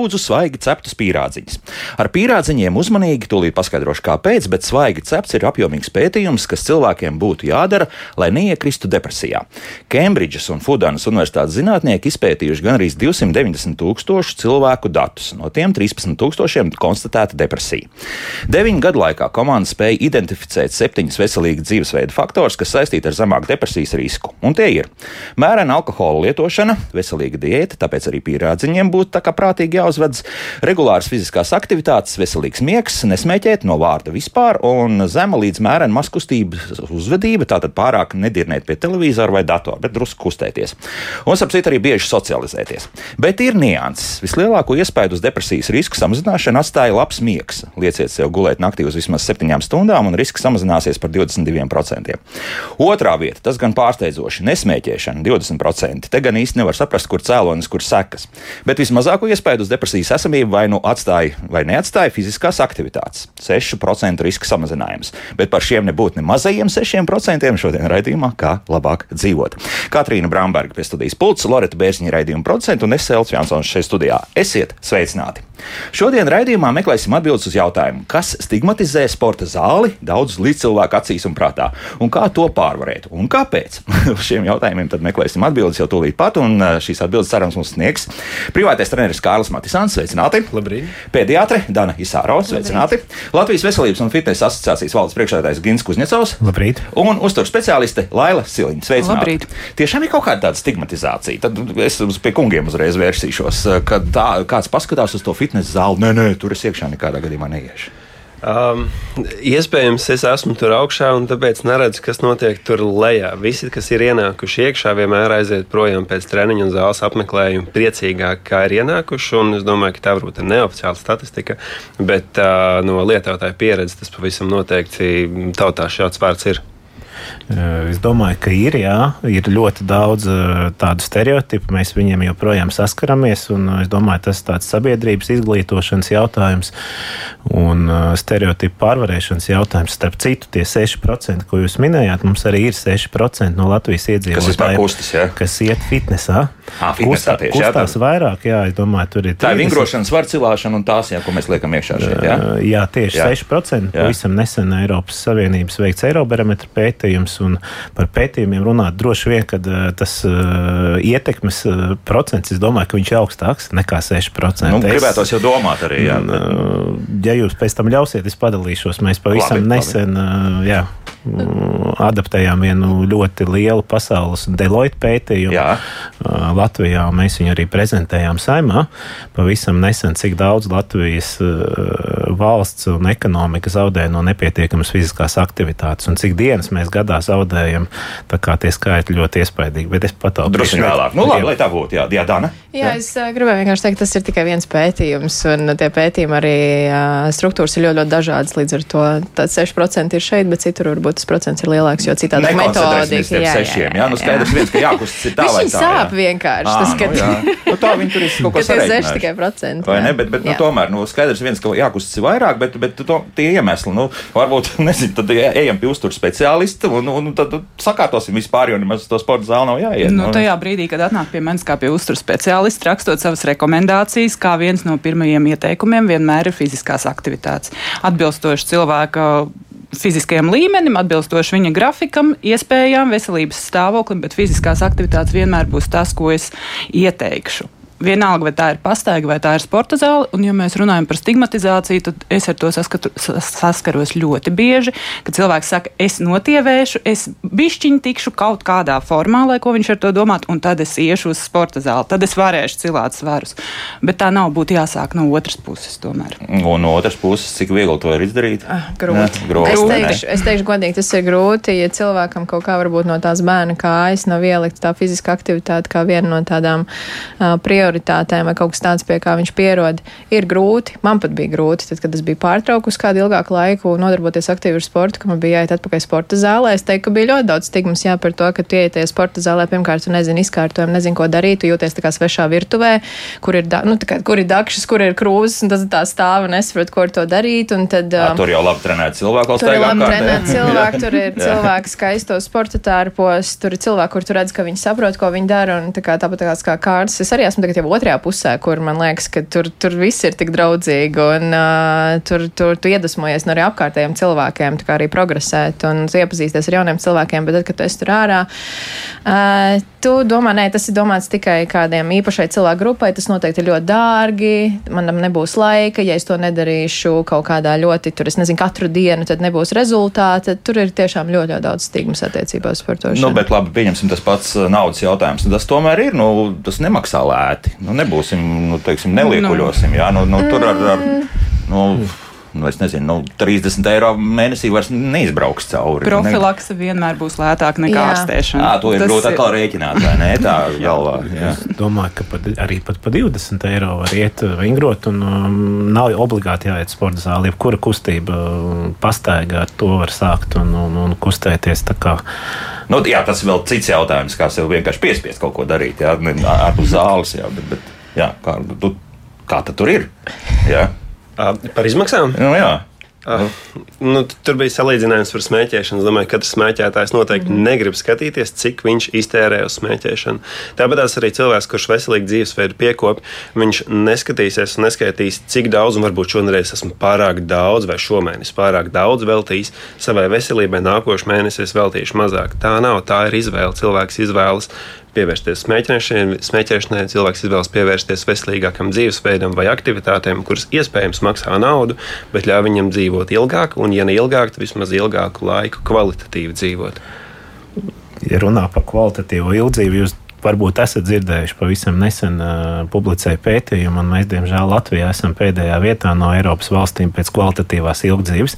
lūdzu svaigi ceptus pīrādziņus? Ar pīrādziņiem uzmanīgi, tūlīt paskaidrošu, kāpēc, bet svaigi cepts ir apjomīgs pētījums, kas cilvēkiem būtu jādara, lai neiekristu depresijā. Kembridžas un Fudanas universitātes zinātnieki izpētījuši gan arī 290 tūkstošu cilvēku datus, no tiem 13 tūkstošiem konstatēta depresija. Deviņu gadu laikā komanda spēja identificēt septiņus veselīgu dzīvesveidu faktors, kas saistīti ar zemāku depresijas risku. Un tie ir mērena alkohola lietošana, veselīga diēta, tāpēc arī pīrādziņiem būtu tā kā prātīgi jāuzvedas, regulāras fiziskās aktivitātes, veselīgs miegs, nesmēķēt no vārda vispār un zema līdz mērena maskustības uzvedība, tātad pārāk nedirnēt pie televizora vai datora, bet drusku kustēties. Un, ap citu, arī bieži socializēties. Bet ir nianses. Vislielāko iespēju uz depresijas risku samazināšanu atstāja labs miegs. Lieciet sev gulēt naktī uz vismaz 7 stundām, un risks samazināsies par 22%. Otrā vieta, tas gan pārsteidzoši, nesmēķēšana 20%. Te gan īsti nevar saprast, kur cēlonis, kur sekas. Bet vismazāko iespēju uz depresijas esamību vai nu atstāja vai neatstāja fiziskās aktivitātes. 6% riska samazinājums. Bet par šiem nebūtu ne mazajiem 6% šodien raidījumā, kā labāk dzīvot. Katrīna Bramberga pie studijas pults, Loreta Bērziņa raidījuma producenta un es Elts Jansons šeit studijā. Esiet sveicināti! Šodien raidījumā meklēsim atbildes uz jautājumu, kas stigmatizē sporta zāli daudzus līdzcilvēku acīs un prātā, un kā to pārvarēt, un kāpēc. uz šiem jautājumiem tad meklēsim atbildes jau tūlīt pat, un šīs atbildes cerams mums sniegs privātais treneris Kārlis Matisāns. Sveicināti! Labrīt! Pēdiatre Dana Isāro. Sveicināti! Labrīt. Latvijas Veselības un fitnesa asociācijas valdes priekšsēdētājs Gins Kuzņecovs. Labrīt! Un uzturu speciāliste Laila Siliņa. Sveicināti! Labrīt. Tiešām ir kaut kāda stigmatizācija. Tad es uz pie kungiem uzreiz vērsīšos, kad tā, kāds paskatās uz to fitnesa zāli. Nē, nē, tur es iekšā nekādā gadījumā neiešu. Um, iespējams, es esmu tur augšā un tāpēc neredzu, kas notiek tur lejā. Visi, kas ir ienākuši iekšā, vienmēr aiziet projām pēc treniņa un zāles apmeklējuma priecīgāk, kā ir ienākuši. Un es domāju, ka tā varbūt ir neoficiāla statistika, bet uh, no lietotāja pieredzes tas pavisam noteikti tautā šāds vārds ir. Es domāju, ka ir, jā, ir ļoti daudz tādu stereotipu. Mēs viņiem joprojām saskaramies. Es domāju, tas ir tāds sabiedrības izglītošanas jautājums un stereotipu pārvarēšanas jautājums. Starp citu, tie 6%, ko jūs minējāt, mums arī ir 6% no Latvijas iedzīvotājiem, kustas, ja? kas iet fitnesā. À, fitnesā tieši, kustās jā, vairāk, jā, es domāju, tur ir. Tā ir vingrošanas var cilāšana un tās, jā, ko mēs liekam iekšā šeit. Jā, jā tieši jā. 6%. Jā. Pavisam nesen Eiropas Savienības veikts Eirobarometra pētījums un par pētījumiem runāt, droši vien, ka tas uh, ietekmes uh, procents, es domāju, ka viņš ir augstāks nekā 6%. Nu, gribētos jau domāt arī. Jā, uh, ja jūs pēc tam ļausiet, es padalīšos. Mēs pavisam labi, nesen labi. Jā, adaptējām vienu ļoti lielu pasaules Deloitte pētījumu jā. Latvijā. Mēs viņu arī prezentējām saimā. Pavisam nesen, cik daudz Latvijas valsts un ekonomika zaudē no nepietiekamas fiziskās aktivitātes un cik dienas mēs gadā zaudējam. Tā kā tie skaitļi ļoti iespaidīgi, bet es pataupīšu. Drusku vēlāk. Nu, labi, lai tā būtu. Jā, jā Dana. Jā, jā, es gribēju vienkārši teikt, tas ir tikai viens pētījums, un tie pētījumi arī struktūras ir ļoti, ļoti dažādas. Līdz ar to 6% ir šeit, bet citur varbūt tas procents ir lielāks, jo citādi metodika. Jā, jā, jā, jā, nu skaidrs viens, ka jākustas ir tā vai tā. sāp vienkārši. Tas, ka, nu, nu, tā viņi tur ir kaut ko sarežģījuši. tikai procenti. Vai ne, bet, bet nu, tomēr, nu, skaidrs viens, ka jākustas ir vairāk, bet, bet to, tie iemesli, nu, varbūt, nezinu, tad ejam pie uztur speciālista un, un, un tad sakārtosim vispār, jo nemaz to sporta zāli nav jāiet. Nu, tajā brīdī, kad atnāk pie manis kā pie uztur speciālista, rakstot savas rekomendācijas, kā viens no pirmajiem ieteikumiem vienmēr ir fiziskās aktivitātes. Atbilstoši cilvēka fiziskajam līmenim, atbilstoši viņa grafikam, iespējām, veselības stāvoklim, bet fiziskās aktivitātes vienmēr būs tas, ko es ieteikšu vienalga, vai tā ir pastaiga vai tā ir sporta zāle. Un, ja mēs runājam par stigmatizāciju, tad es ar to saskatu, saskaros ļoti bieži, ka cilvēks saka, es notievēšu, es bišķiņu tikšu kaut kādā formā, lai ko viņš ar to domātu, un tad es iešu uz sporta zāli, tad es varēšu cilāt svarus. Bet tā nav būtu jāsāk no otras puses tomēr. Un no otras puses, cik viegli to ir izdarīt? Ah, grūti. Ne, grūti. Es, teikšu, es teikšu godīgi, tas ir grūti, ja cilvēkam kaut kā varbūt no tās bērna kājas nav ielikt tā fiziska aktivitāte kā viena no tādām uh, prioritātēm prioritātēm vai kaut kas tāds, pie kā viņš pierod, ir grūti. Man pat bija grūti, tad, kad es biju pārtraukus kādu ilgāku laiku nodarboties aktīvi ar sportu, ka man bija jāiet atpakaļ sporta zālē. Es teiktu, ka bija ļoti daudz stigmas jā, par to, ka tu ieiet sporta zālē, pirmkārt, tu nezini izkārtojumu, nezini, ko darīt, tu jūties tā kā svešā virtuvē, kur ir, da, nu, kā, kur ir dakšas, kur ir krūzes, un tas tā stāv un nesaprot, ko ar to darīt. Un tad, jā, tur jau labi trenēt cilvēku, tur ir labi trenēt cilvēku, tur ir cilvēki skaisto sporta tārpos, tur ir cilvēki, kur tu redz, ka viņi saprot, ko viņi dara, un tā kā, tāpat kā kārtas. Es arī esmu tagad jau otrajā pusē, kur man liekas, ka tur, tur viss ir tik draudzīgi un uh, tur, tur tu iedvesmojies no arī apkārtējiem cilvēkiem, tā kā arī progresēt un iepazīsties ar jauniem cilvēkiem, bet tad, kad tu esi tur ārā, uh, tu domā, nē, tas ir domāts tikai kādiem īpašai cilvēku grupai, tas noteikti ir ļoti dārgi, manam nebūs laika, ja es to nedarīšu kaut kādā ļoti, tur es nezinu, katru dienu, tad nebūs rezultāti, tur ir tiešām ļoti, ļoti daudz stigmas attiecībās par to. Nu, bet labi, pieņemsim tas pats naudas jautājums. Tas tomēr ir, nu, tas nemaksā lēti. Nu, nebūsim, nu, teiksim, neliekuļosim. Jā, nu, nu, tur ar, ar nu, nu, es nezinu, nu, 30 eiro mēnesī vairs neizbrauks cauri. Profilakse ne... vienmēr būs lētāka nekā ārstēšana. Jā, to ir grūti atkal rēķināt, vai ne? Tā galvā. Jā. Es domāju, ka pat, arī pat pa 20 eiro var iet vingrot, un um, nav obligāti jāiet sporta zālē. Jebkura kustība um, pastaigā to var sākt un, un, un kustēties. Nu, jā, tas ir vēl cits jautājums, kā sev vienkārši piespiest kaut ko darīt, jā, ārpus zāles. Jā, bet, bet, jā, kā, tu, kā tad tur ir? Jā. Par izmaksām? Nu, jā. Uh, nu, tur bija salīdzinājums par smēķēšanu. Es domāju, ka katrs smēķētājs noteikti mm. negrib skatīties, cik viņš iztērē uz smēķēšanu. Tāpat arī cilvēks, kurš veselīgi dzīvesveidu piekopja, viņš neskatīsies un neskaitīs, cik daudz, un varbūt šoreiz esmu pārāk daudz, vai šomēnes pārāk daudz veltījis savai veselībai, nākošais mēnesis veltīšu mazāk. Tā nav, tā ir izvēle. Cilvēks izvēlas pievērsties smēķēšanai, cilvēks izvēlas pievērsties veselīgākam dzīvesveidam vai aktivitātēm, kuras iespējams maksā naudu, bet ļauj viņam dzīvot ilgāk, un, ja ne ilgāk, tad vismaz ilgāku laiku kvalitatīvi dzīvot. Ja runā par kvalitatīvu ilgdzību, jūs Varbūt esat dzirdējuši, pavisam nesen uh, publicēja pētījumu, un mēs, diemžēl, Latvijā esam pēdējā vietā no Eiropas valstīm pēc kvalitatīvās ilgdzīves.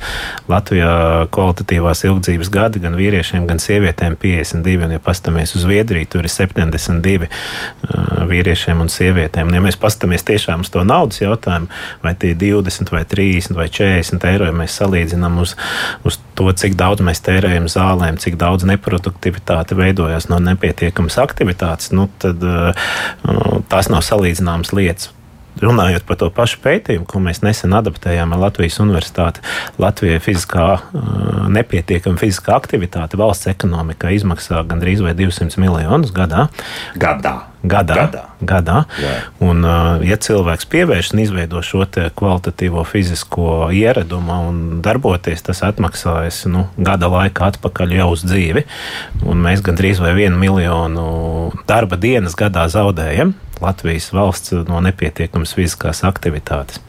Latvijā kvalitatīvās ilgdzīves gadi gan vīriešiem, gan sievietēm 52, un, ja pastamies uz Viedriju, tur ir 72 uh, vīriešiem un sievietēm. Un, ja mēs pastamies tiešām uz to naudas jautājumu, vai tie 20 vai 30 vai 40 eiro, ja mēs salīdzinām uz, uz to, cik daudz mēs tērējam zālēm, cik daudz neproduktivitāte veidojas no nepietiekamas aktivitātes, nu, tad uh, tās nav salīdzināmas lietas. Runājot par to pašu pētījumu, ko mēs nesen adaptējām ar Latvijas Universitāti, Latvijai fiziskā, uh, nepietiekama fiziskā aktivitāte valsts ekonomikā izmaksā gandrīz 200 miljonus gadā. Gadā gadā. gadā. gadā. Jā. Un, uh, ja cilvēks pievērš un izveido šo kvalitatīvo fizisko ieradumu un darboties, tas atmaksājas nu, gada laikā atpakaļ jau uz dzīvi. Un mēs gandrīz vai vienu miljonu darba dienas gadā zaudējam Latvijas valsts no nepietiekamas fiziskās aktivitātes.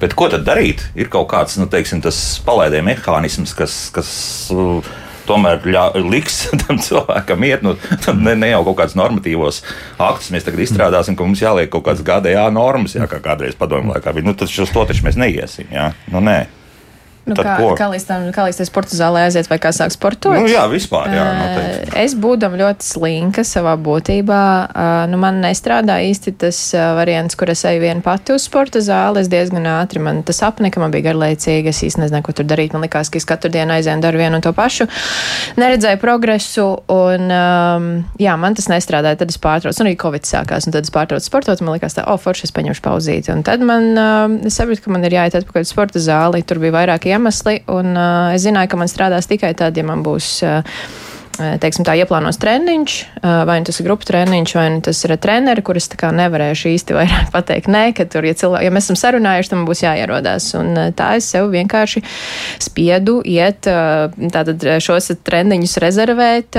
Bet ko tad darīt? Ir kaut kāds, nu, teiksim, tas palaidē mehānisms, kas. kas uh, tomēr ļā, liks tam cilvēkam iet, nu, ne, ne jau kaut kāds normatīvos aktus mēs tagad izstrādāsim, ka mums jāliek kaut kādas GDA normas, jā, kā kādreiz padomju laikā bija. Nu, tas uz to taču mēs neiesim, jā. Nu, nē. Nu, Tad kā, ko? kā līdz tam, kā līdz tam sporta zālē aiziet, vai kā sāk sportot? Nu, jā, vispār. Jā, noteikti. es būdam ļoti slinka savā būtībā. Nu, man nestrādā īsti tas variants, kur es eju viena pati uz sporta zāli. Es diezgan ātri man tas apnika, man bija garlaicīgi. Es īsti nezināju, ko tur darīt. Man likās, ka es katru dienu aizēju daru vienu un to pašu. Neredzēju progresu, un jā, man tas nestrādāja. Tad es pārtraucu, un arī Covid sākās, un tad es pārtraucu sportot. Man likās, tā, oh, forši, es paņemšu pauzīti. Un tad man, es sapratu, ka man ir jāiet atpakaļ uz sporta zāli. Tur bija vairāk iemeslu iemesli, un uh, es zināju, ka man strādās tikai tad, ja man būs. Uh, teiksim, tā ieplānos treniņš, vai nu tas ir grupu treniņš, vai nu tas ir treneri, kurus nevarēšu īsti vairāk pateikt. Nē, ka tur, ja, cilvēki, ja mēs esam sarunājuši, tam būs jāierodās. Un tā es sev vienkārši spiedu iet, tātad šos treniņus rezervēt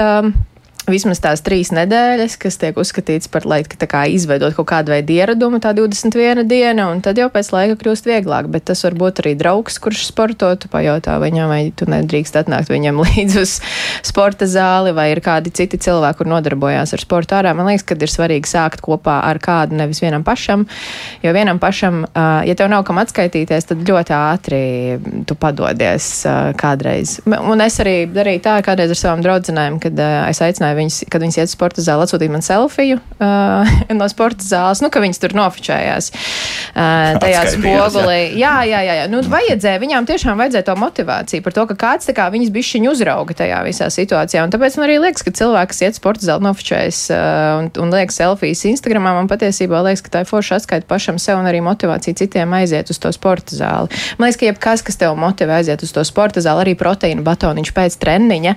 vismaz tās trīs nedēļas, kas tiek uzskatīts par, lai kā, izveidot kaut kādu veidu ieradumu, tā 21 diena, un tad jau pēc laika kļūst vieglāk. Bet tas var būt arī draugs, kurš sporto, tu pajautā viņam, vai tu nedrīkst atnākt viņam līdzi uz sporta zāli, vai ir kādi citi cilvēki, kur nodarbojās ar sportu ārā. Man liekas, ka ir svarīgi sākt kopā ar kādu, nevis vienam pašam, jo vienam pašam, ja tev nav kam atskaitīties, tad ļoti ātri tu padodies kādreiz. Un es arī darīju tā kādreiz ar savām draudzenēm, kad es aicināju viņas, kad viņas iet uz sporta zāli, atsūtīja man selfiju uh, no sporta zāles, nu, ka viņas tur nofočējās uh, tajā spogulī. Jā, jā, jā. jā. Nu, vajadzēja, viņām tiešām vajadzēja to motivāciju par to, ka kāds tā kā viņas bišķiņu uzrauga tajā visā situācijā. Un tāpēc man arī liekas, ka cilvēks, kas iet sporta zāli, nofočējas uh, un, un liek selfijas Instagramā, man patiesībā liekas, ka tā ir forša atskaita pašam sev un arī motivācija citiem aiziet uz to sporta zāli. Man liekas, ka jebkas, kas tev motivē aiziet uz to sporta zāli, arī proteīna batoniņš pēc treniņa,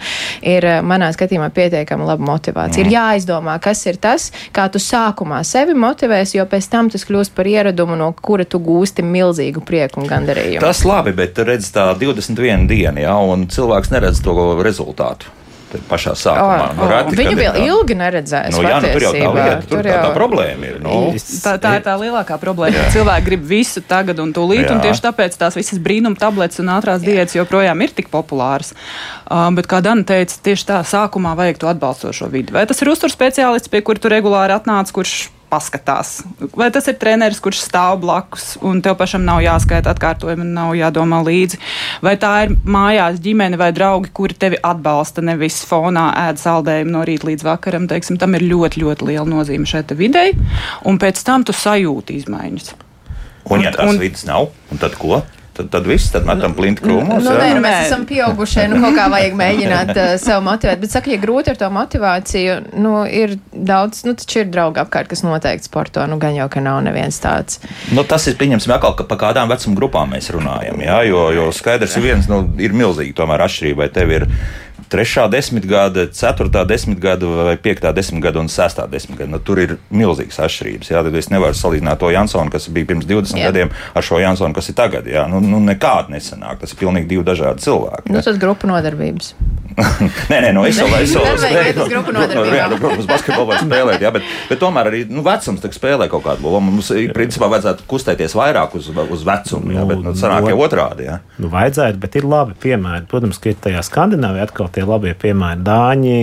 ir manā skatījumā pietiekami laba motivācija. Mm. Ir jāizdomā, kas ir tas, kā tu sākumā sevi motivēsi, jo pēc tam tas kļūst par ieradumu, no kura tu gūsti milzīgu prieku un gandarījumu. Tas labi, bet redz tā 21 diena, ja, un cilvēks neredz to rezultātu pašā sākumā. Oh, oh. Rati, Viņu vēl ir, ilgi neredzēs. Nu, jā, nu, tur jau tā lieta, tur, tur jau... tā, tā problēma ir. Nu. Tā, tā ir tā lielākā problēma. Cilvēki grib visu tagad un tūlīt, jā. un tieši tāpēc tās visas brīnuma tabletes un ātrās diētas joprojām ir tik populāras. Uh, bet, kā Dana teica, tieši tā sākumā vajag to atbalstošo vidi. Vai tas ir uzturs speciālists, pie kura tu regulāri atnāc, kurš paskatās. Vai tas ir treneris, kurš stāv blakus, un tev pašam nav jāskaita atkārtojumi, un nav jādomā līdzi. Vai tā ir mājās ģimene vai draugi, kuri tevi atbalsta, nevis fonā ēd saldējumu no rīta līdz vakaram. Teiksim, tam ir ļoti, ļoti liela nozīme šai videi, un pēc tam tu sajūti izmaiņas. Un, ja tās un, vidas nav, tad ko? Tad, tad viss, tad metam plinti krūmos. Nu, nē, nu, mēs esam pieaugušie, nu, kaut kā vajag mēģināt uh, sev motivēt. Bet, saka, ja grūti ar to motivāciju, nu, ir daudz, nu, taču ir draugi apkārt, kas noteikti sporto, nu, gan jau, ka nav neviens tāds. Nu, tas ir, pieņemsim, atkal, ka pa kādām vecuma grupām mēs runājam, jā, jo, jo skaidrs ir viens, nu, ir milzīgi tomēr atšķirība, vai tev ir trešā desmitgade, ceturtā desmitgade vai piektā desmitgade un sestā desmitgade. Nu, tur ir milzīgas atšķirības. Jā, tad es nevaru salīdzināt to Jansonu, kas bija pirms 20 jā. gadiem, ar šo Jansonu, kas ir tagad. Jā, nu, nu nekāda nesanāk. Tas ir pilnīgi divi dažādi cilvēki. Nu, tas grupu nodarbības. nē, nē, no es jau spēlēju. Jā, nu, protams, basketbolu var spēlēt, jā, bet, bet tomēr arī nu, vecums spēlē kaut kādu lomu. Mums, principā, vajadzētu kustēties vairāk uz, uz vecumu, jā, bet nu, sanāk jau otrādi. Jā. Nu, vajadzētu, bet ir labi piemēri. Protams, ka ir tajā Skandināvijā atkal tie labie piemēri. Dāņi,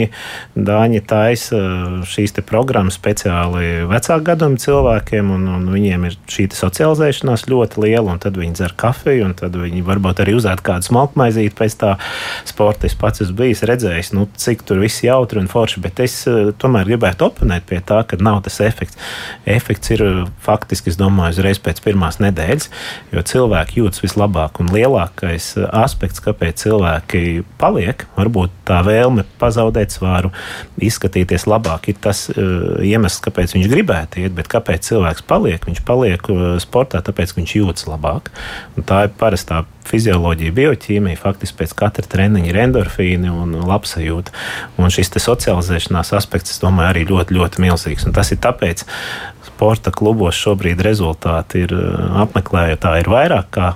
Dāņi taisa šīs programmas speciāli vecāku gadumu cilvēkiem, un, un viņiem ir šī socializēšanās ļoti liela, un tad viņi dzer kafiju, un tad viņi varbūt arī uzēd kādu smalkmaizīti pēc tā sporta. Es pats esmu bijis redzējis, nu, cik tur viss jautri un forši, bet es uh, tomēr gribētu oponēt pie tā, ka nav tas efekts. Efekts ir uh, faktiski, es domāju, uzreiz pēc pirmās nedēļas, jo cilvēki jūtas vislabāk un lielākais uh, aspekts, kāpēc cilvēki paliek, varbūt tā vēlme pazaudēt svāru, izskatīties labāk, ir tas iemesls, kāpēc viņš gribētu iet, bet kāpēc cilvēks paliek? Viņš paliek sportā, tāpēc, ka viņš jūtas labāk. Un tā ir parastā fizioloģija, bioķīmija, faktiski pēc katra treniņa ir endorfīni un labsajūta. Un šis socializēšanās aspekts, es domāju, arī ļoti, ļoti milzīgs. Un tas ir tāpēc, sporta klubos šobrīd rezultāti ir apmeklētāji ir vairāk kā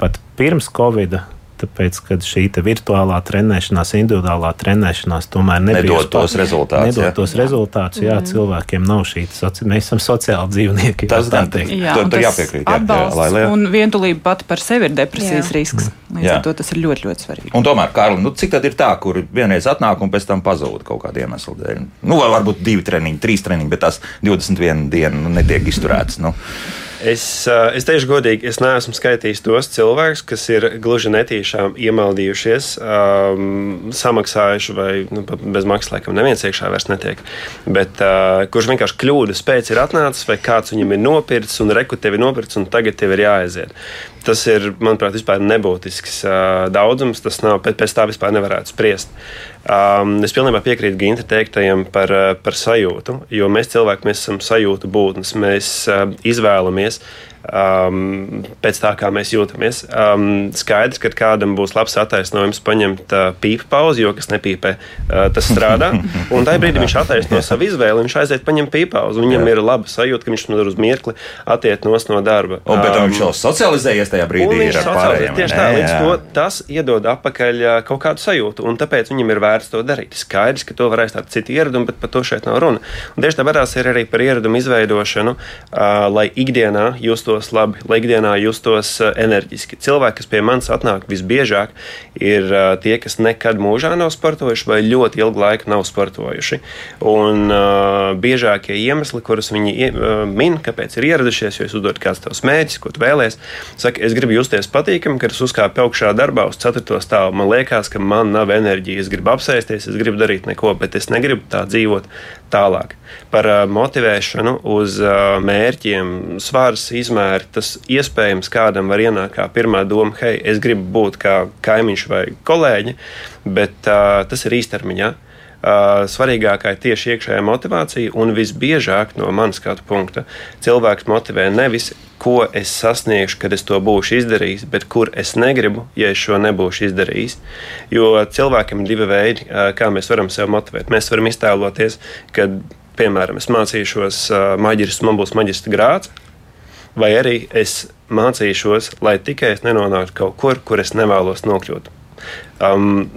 pat pirms Covid Tāpēc, kad šī virtuālā trenēšanās, individuālā trenēšanās tomēr nedod tos rezultātus. Nedod jā. tos rezultātus, jā, mm. cilvēkiem nav šī, mēs esam sociāli dzīvnieki. Tas gan teikt. Jā, tur, tur jāpiekrīt. Jā, atbalsts jā, lai, un vientulība pati par sevi ir depresijas jā. risks. Līdz jā. ar to tas ir ļoti, ļoti svarīgi. Un tomēr, Kārli, nu, cik tad ir tā, kur vienreiz atnāk un pēc tam pazūd kaut kādu iemeslu dēļ? Nu, varbūt divi treniņi, trīs treniņi, bet tās 21 dienu nu, netiek izturētas. Nu. Es, es teikšu godīgi, es neesmu skaitījis tos cilvēkus, kas ir gluži netīšām iemaldījušies, um, samaksājuši vai nu, bez maksas, laikam, neviens iekšā vairs netiek. Bet uh, kurš vienkārši kļūdas pēc ir atnācis, vai kāds viņam ir nopircis un reku tevi nopircis, un tagad tev ir jāaiziet. Tas ir, manuprāt, vispār nebūtisks uh, daudzums. Tas nav, pēc tā vispār nevarētu spriest. Um, es pilnībā piekrītu Ginta teiktajam par, par sajūtu, jo mēs cilvēki mēs esam sajūtu būtnes. Mēs uh, izvēlamies um, pēc tā, kā mēs jūtamies. Um, skaidrs, ka kādam būs labs attaisnojums paņemt uh, pīpu pauzi, jo kas nepīpē, uh, tas strādā. Un tajā brīdī viņš attaisno savu izvēli, viņš aiziet paņemt pīpu pauzi. Viņam Jā. ir laba sajūta, ka viņš tur uz mirkli attiek no darba. Un, bet um, viņš jau socializējies tajā brīdī. Viņš socializējies tieši tā, līdz to tas iedod atpakaļ uh, kaut kādu sajūtu, un tāpēc viņam ir vērts to darīt. Skaidrs, ka to var aizstāt citu ieradumu, bet par to šeit nav runa. Un tieši tāpēc ir arī par ieradumu izveidošanu, uh, lai ikdienā justos justos labi, lai ikdienā justos eh, enerģiski. Cilvēki, kas pie manis atnāk visbiežāk, ir uh, tie, kas nekad mūžā nav sportojuši vai ļoti ilgu laiku nav sportojuši. Un uh, biežākie iemesli, kurus viņi uh, min, kāpēc ir ieradušies, jo es uzdodu kāds tavs mērķis, ko tu vēlēsies, saka, es gribu justies patīkami, kad es uzkāpu augšā darbā uz 4. stāvu. Man liekas, ka man nav enerģijas, es gribu apsēsties, es gribu darīt neko, bet es negribu tā dzīvot tālāk. Par motivēšanu uz mērķiem, svāras izmēri, tas iespējams kādam var ienākt kā pirmā doma, hei, es gribu būt kā kaimiņš vai kolēģi. bet tas ir īstermiņā. Uh, svarīgākā ir tieši iekšējā motivācija, un visbiežāk no manas skatu punkta cilvēks motivē nevis, ko es sasniegšu, kad es to būšu izdarījis, bet kur es negribu, ja es šo nebūšu izdarījis. Jo cilvēkam ir divi veidi, uh, kā mēs varam sevi motivēt. Mēs varam iztēloties, ka, piemēram, es mācīšos uh, maģisks, man būs maģisks grāts, vai arī es mācīšos, lai tikai es nenonāktu kaut kur, kur es nevēlos nokļūt. Um,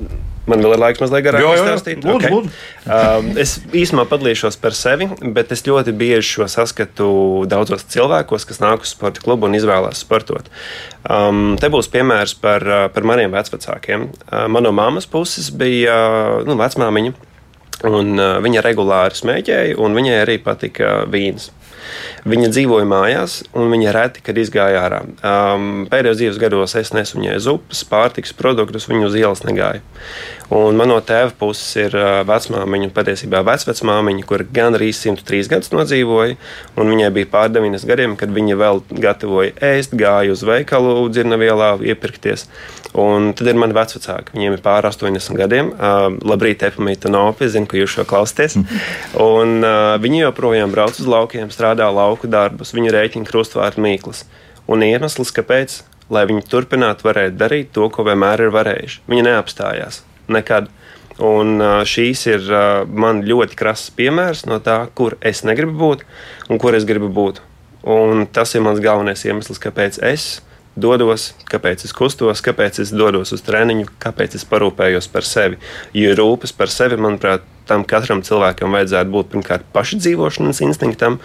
Man vēl ir laiks mazliet garāk pastāstīt. Lūdzu, okay. lūdzu. Um, es īsumā padalīšos par sevi, bet es ļoti bieži šo saskatu daudzos cilvēkos, kas nāk uz sporta klubu un izvēlās sportot. Um, te būs piemērs par, uh, par maniem vecākiem. Uh, man no mammas puses bija uh, nu, vecmāmiņa, un uh, viņa regulāri smēķēja, un viņai arī patika vīns. Viņa dzīvoja mājās, un viņa reti, kad izgāja ārā. Um, pēdējos dzīves gados es nesu viņai zupas, pārtikas produktus, viņa uz ielas negāja. Un man no tēva puses ir vecmāmiņa, patiesībā vecvecmāmiņa, kur gan arī 103 gadus nodzīvoja. Viņai bija pār 9 gadiem, kad viņa vēl gatavoja ēst, gāja uz veikalu, dzirnavielā, iepirkties. Un tad ir mani vecāki, viņiem ir pār 80 gadiem. Uh, labrīt, Epamīta Nopi, zinu, ka jūs šo klausāties. Un, uh, viņi joprojām brauc uz laukiem, strādā lauku darbus, viņi rēķina krustvārdu mīklas. Un iemesls, kāpēc, lai viņi turpinātu varēt darīt to, ko vienmēr ir varējuši. Viņi neapstājās nekad. Un šīs ir man ļoti krasas piemērs no tā, kur es negribu būt un kur es gribu būt. Un tas ir mans galvenais iemesls, kāpēc es dodos, kāpēc es kustos, kāpēc es dodos uz treniņu, kāpēc es parūpējos par sevi. Jo rūpes par sevi, manuprāt, tam katram cilvēkam vajadzētu būt pirmkārt pašdzīvošanas instinktam,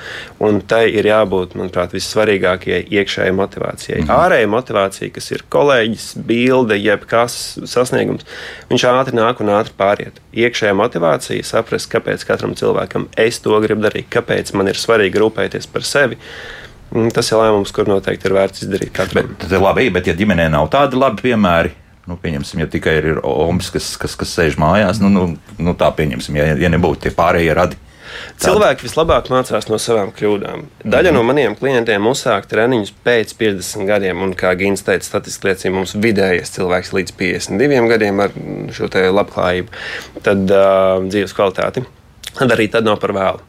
un tai ir jābūt, manuprāt, vissvarīgākajai iekšējai motivācijai. Mm -hmm. Ārējai motivācija, kas ir kolēģis, bilde, jebkas sasniegums, viņš ātri nāk un ātri pāriet. Iekšējā motivācija, saprast, kāpēc katram cilvēkam es to gribu darīt, kāpēc man ir svarīgi rūpēties par sevi. Tas ir lēmums, kur noteikti ir vērts izdarīt katru. Bet, labi, bet ja ģimenē nav tādi labi piemēri, Nu, pieņemsim, ja tikai ir Omas, kas, kas, kas sēž mājās, nu, nu, nu tā pieņemsim, ja, ja nebūtu tie pārējie radi. Tāda. Cilvēki vislabāk mācās no savām kļūdām. Daļa mm. no maniem klientiem uzsāk treniņus pēc 50 gadiem, un, kā Gins teica, statistiski liecina, mums vidējais cilvēks līdz 52 gadiem ar šo labklājību, tad uh, dzīves kvalitāti. Tad arī tad nav par vēlu.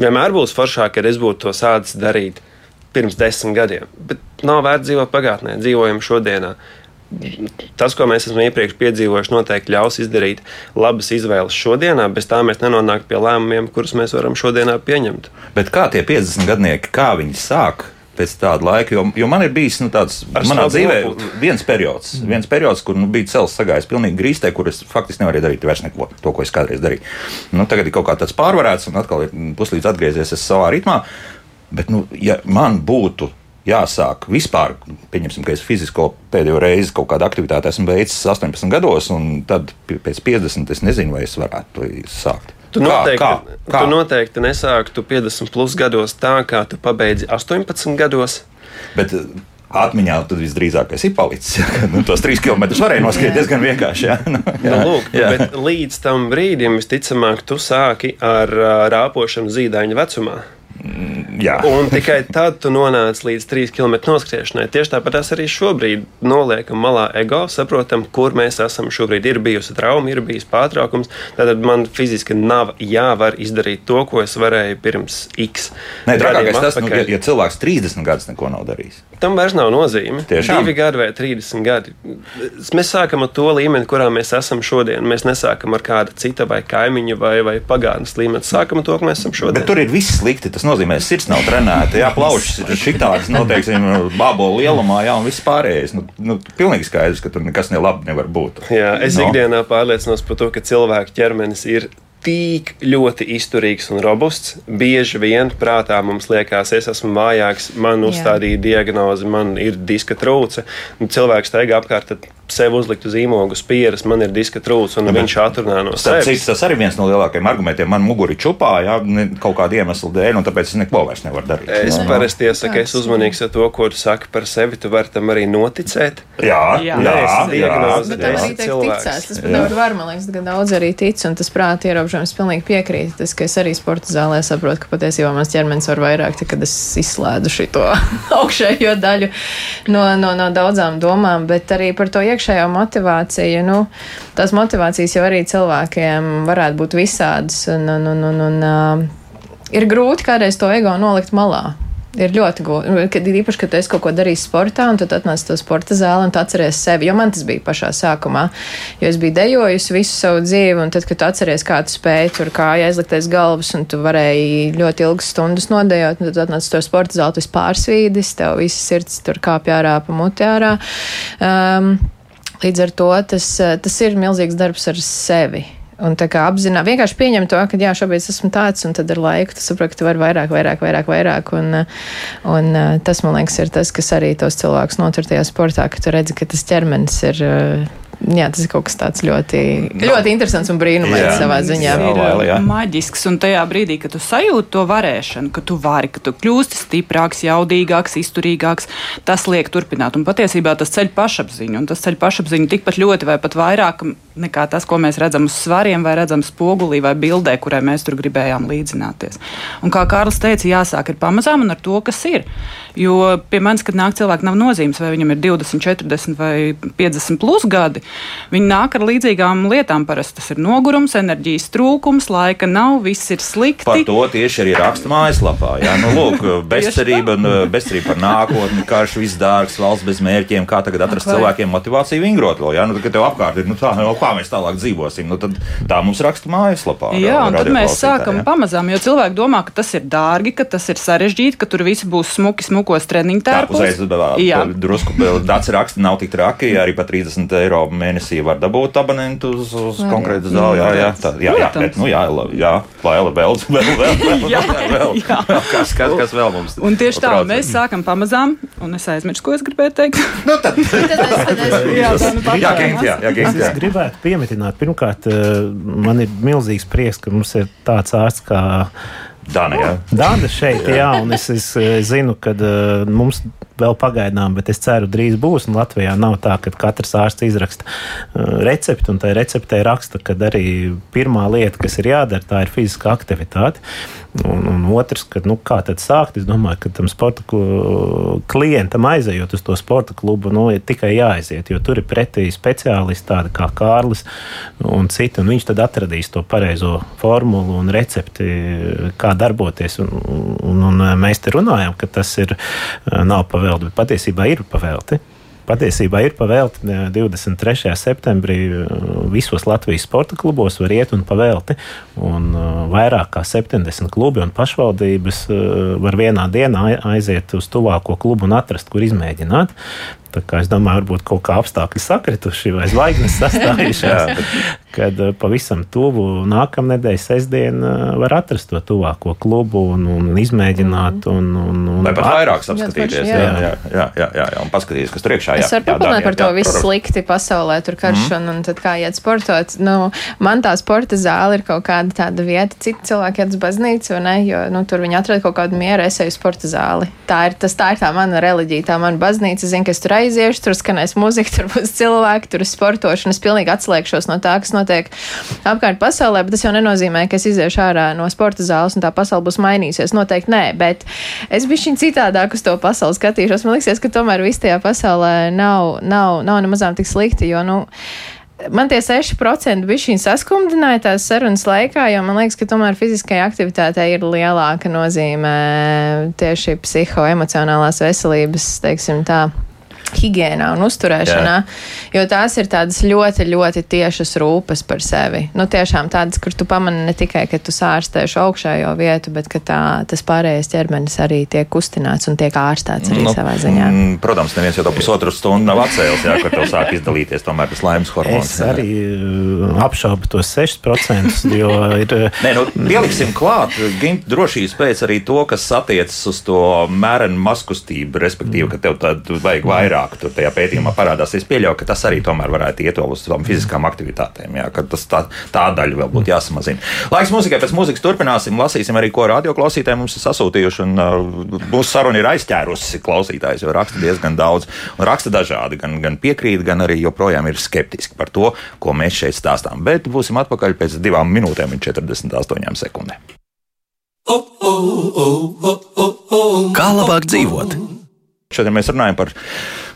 Vienmēr būs foršāk, kad es būtu to sācis darīt pirms desmit gadiem, bet nav vērts dzīvot pagātnē, dzīvojam šodienā tas, ko mēs esam iepriekš piedzīvojuši, noteikti ļaus izdarīt labas izvēles šodienā, bez tā mēs nenonākam pie lēmumiem, kurus mēs varam šodienā pieņemt. Bet kā tie 50 gadnieki, kā viņi sāk? Pēc tāda laika, jo, jo man ir bijis nu, tāds, manā dzīvē nopūt. viens periods, mm. viens periods, kur nu, bija cels sagājis pilnīgi grīstē, kur es faktiski nevarēju darīt vairs neko, to, ko es kādreiz darīju. Nu, tagad ir kaut kā tāds pārvarēts, un atkal ir puslīdz atgriezies savā ritmā. Bet, nu, ja man būtu jāsāk vispār, pieņemsim, ka es fizisko pēdējo reizi kaut kādu aktivitāti esmu veicis 18 gados, un tad pēc 50 es nezinu, vai es varētu sākt. Tu noteikti, kā, kā, kā? tu noteikti nesāktu 50 plus gados tā, kā tu pabeidzi 18 gados. Bet, Atmiņā tad visdrīzākais ir palicis. Nu, tos trīs kilometrus varēja noskriet diezgan vienkārši. Ja? Nu, jā, nu, lūk, jā. Bet līdz tam brīdim, visticamāk, tu sāki ar rāpošanu zīdaiņa vecumā. Jā. Un tikai tad tu nonāc līdz 3 km noskriešanai. Tieši tāpat arī šobrīd noliekam malā ego, saprotam, kur mēs esam šobrīd. Ir bijusi trauma, ir bijis pārtraukums. Tad man fiziski nav jāvar izdarīt to, ko es varēju pirms X. Nē, trakākais tas, nu, ja, ja cilvēks 30 gadus neko nav darījis. Tam vairs nav nozīme. Tiešām? Divi gadi vai 30 gadi. Mēs sākam ar to līmeni, kurā mēs esam šodien. Mēs nesākam ar kāda cita vai kaimiņa vai, vai pagātnes līmeni. Sākam ar to, ka mēs esam šodien. Bet tur ir viss slikti. Tas nozīmē, ka sirds nav trenēta. Jā, plaušas ir šitādas, noteikti, bābolu lielumā, jā, un viss pārējais. Nu, nu, pilnīgi skaidrs, ka tur nekas nelabi nevar būt. Jā, es no. ikdienā pārliecinos par to, ka cilvēka ķermenis ir tik ļoti izturīgs un robusts. Bieži vien prātā mums liekas, es esmu mājāks, man uzstādīja diagnozi, man ir diska trūce. Cilvēks steigā apkārt, tad sev uzlikt uz īmogu spieras, man ir diska trūcis, un ja, viņš atrunā no sevis. Tas arī viens no lielākajiem argumentiem. Man muguri čupā, jā, kaut kāda iemesla dēļ, un tāpēc es neko vairs nevaru darīt. Es jā, parasti iesaku, es uzmanīgs ar to, ko tu saki par sevi, tu vari tam arī noticēt. Jā, jā, jā, jā, jā. ticēs. Tas pat nevar var, man liekas, ka daudz arī tic, un tas prāta ierobežojums pilnīgi piekrīt. Tas, ka es arī sporta zālē saprotu, ka patiesībā mans ķermenis var vairāk, tad, kad es izslēdzu šo augšējo daļu no, no, no daudzām domām, bet arī par to iekšā iekšējo motivāciju, nu, tās motivācijas jau arī cilvēkiem varētu būt visādas. Un, un, un, un, un, ir grūti kādreiz to ego nolikt malā. Ir ļoti grūti. Nu, kad, īpaši, kad es kaut ko darīju sportā, un tad atnāc to sporta zāli un atceries sevi. Jo man tas bija pašā sākumā. Jo es biju dejojusi visu savu dzīvi, un tad, kad tu atceries, kā tu spēji tur kāja aizlikties galvas, un tu varēji ļoti ilgas stundas nodejot, un tad atnāc to sporta zāli, tu esi pārsvīdis, tev viss sirds tur kāpj ārā pa muti ārā. Um, līdz ar to tas, tas ir milzīgs darbs ar sevi. Un tā kā apzināt, vienkārši pieņem to, ka jā, šobrīd esmu tāds, un tad ar laiku tu saproti, ka tu vari vairāk, vairāk, vairāk, vairāk. Un, un tas, man liekas, ir tas, kas arī tos cilvēkus notur tajā sportā, ka tu redzi, ka tas ķermenis ir jā, tas ir kaut kas tāds ļoti, ļoti interesants un brīnumains savā ziņā. Tas ir jā. Uh, maģisks, un tajā brīdī, kad tu sajūti to varēšanu, ka tu vari, ka tu kļūsti stiprāks, jaudīgāks, izturīgāks, tas liek turpināt. Un patiesībā tas ceļ pašapziņu, un tas ceļ pašapziņu tikpat ļoti vai pat vairāk nekā tas, ko mēs redzam uz svariem vai redzam spogulī vai bildē, kurai mēs tur gribējām līdzināties. Un kā Kārlis teica, jāsāk ir pamazām un ar to, kas ir. Jo pie manis, kad nāk cilvēki, nav nozīmes, vai viņam ir 20, 40 vai 50 plus gadi. Viņi nāk ar līdzīgām lietām. Parasti tas ir nogurums, enerģijas trūkums, laika nav, viss ir slikti. Par to tieši arī raksta mājaslapā. Jā, nu, lūk, bezcerība, bezcerība par nākotni, karš, viss dārgs, valsts bez mērķiem, kā tagad atrast okay. cilvēkiem motivāciju vingrot vēl. Jā, nu, kad tev apkārt ir, nu tā, nu, kā mēs tālāk dzīvosim, nu, tad tā mums raksta mājaslapā. Jā, un tad mēs sākam jā. pamazām, jo cilvēki domā, ka tas ir dārgi, ka tas ir sarežģīti, ka tur viss būs smuki, smukos treniņu tērpos. Jā, uzreiz drusku dats raksta nav tik traki, arī pa 30 eiro mēnesī var dabūt abonentu uz, uz konkrētu zāli. Jā, jā, tā, jā, jā, bet, nu, jā, jā, vēl, vēl, vēl, vēl, vēl, jā, vēl, jā. Kas, kas, kas vēl mums? Un tieši tā, mēs sākam pamazām, un es aizmirsu, ko es gribēju teikt. nu, tad, tad es, tad es, jā, tā nu pat, jā, jā, jā, jā, jā. Es gribētu piemetināt, pirmkārt, eh, man ir milzīgs prieks, ka mums ir tāds ārsts kā Dana, jā. Dana šeit, jā, un es, es zinu, ka uh, mums vēl pagaidām, bet es ceru, drīz būs. Latvijā nav tā, ka katrs ārsts izraksta uh, recepti, un tajā receptē raksta, ka arī pirmā lieta, kas ir jādara, tā ir fiziska aktivitāte. Un, un otrs, ka, nu, kā tad sākt? Es domāju, ka tam sporta klientam aizejot uz to sporta klubu, nu, ir tikai jāaiziet, jo tur ir pretī speciālisti tādi kā Kārlis un citi, un viņš tad atradīs to pareizo formulu un recepti, kā darboties. Un, un, un mēs te runājam, ka tas ir nav pavelti, bet patiesībā ir pavelti. Patiesībā ir pavēlti 23. septembrī visos Latvijas sporta klubos var iet un pavēlti. Un vairāk kā 70 klubi un pašvaldības var vienā dienā aiziet uz tuvāko klubu un atrast, kur izmēģināt. Es domāju, varbūt kaut kā apstākļi sakrituši vai zvaigznes sastājušās. kad eh, pavisam tuvu nākamnedēļ, sestdien, eh, var atrast to tuvāko klubu un, un izmēģināt. Un, un, un Vai pat vairāk apskatīties, jā, jā, jā, jā, jā, jā, jā, un paskatīties, kas tur iekšā ir. Es varu papildināt par to visu slikti pasaulē, tur karš mm. un, tad kā iet sportot. Nu, man tā sporta zāle ir kaut kāda tāda vieta, citi cilvēki iet uz baznīcu, ne, jo nu, tur viņi atrada kaut kādu mieru, es eju sporta zāli. Tā ir, tas, tā ir tā mana reliģija, tā mana baznīca. Zinu, ka es tur aiziešu, tur skanēs muzika, tur būs cilvēki, tur ir sportošana. Es pilnīgi atslēgšos no tā, kas notiek apkārt pasaulē, bet tas jau nenozīmē, ka es iziešu ārā no sporta zāles un tā pasaule būs mainījusies. Noteikti nē, bet es šī citādāk uz to pasauli skatīšos. Man liekas, ka tomēr viss tajā pasaulē nav, nav, nav nemazām tik slikti, jo, nu, Man tie 6% bija šī saskumdināja tās sarunas laikā, jo man liekas, ka tomēr fiziskajai aktivitātei ir lielāka nozīme tieši psihoemocionālās veselības, teiksim tā higiēnā un uzturēšanā, Jā. jo tās ir tādas ļoti, ļoti tiešas rūpes par sevi. Nu, tiešām tādas, kur tu pamani ne tikai, ka tu sārstēšu augšējo vietu, bet ka tā, tas pārējais ķermenis arī tiek kustināts un tiek ārstēts arī nu, savā ziņā. Mm, protams, neviens jau to pusotru stundu nav atcēlis, jā, kad tev sāk izdalīties tomēr tas laimes hormons. Es arī uh, apšaubu tos 6%, jo ir. Uh, Nē, nu, pieliksim klāt, gimt drošības pēc arī to, kas attiecas uz to mērenu maskustību, respektīvi, ka tev tad vajag vairāk vairāk tur tajā pētījumā parādās. Es pieļauju, ka tas arī tomēr varētu iet uz tām fiziskām aktivitātēm, jā, ka tas tā, tā daļa vēl būtu jāsamazina. Laiks mūzikai, pēc mūzikas turpināsim, lasīsim arī, ko radioklausītāji mums ir sasūtījuši. Un, uh, mūsu saruna ir aizķērusi klausītājus, jo raksta diezgan daudz. Un raksta dažādi, gan, gan piekrīt, gan arī joprojām ir skeptiski par to, ko mēs šeit stāstām. Bet būsim atpakaļ pēc divām minūtēm un 48 sekundēm. Kā labāk dzīvot? Šodien mēs runājam par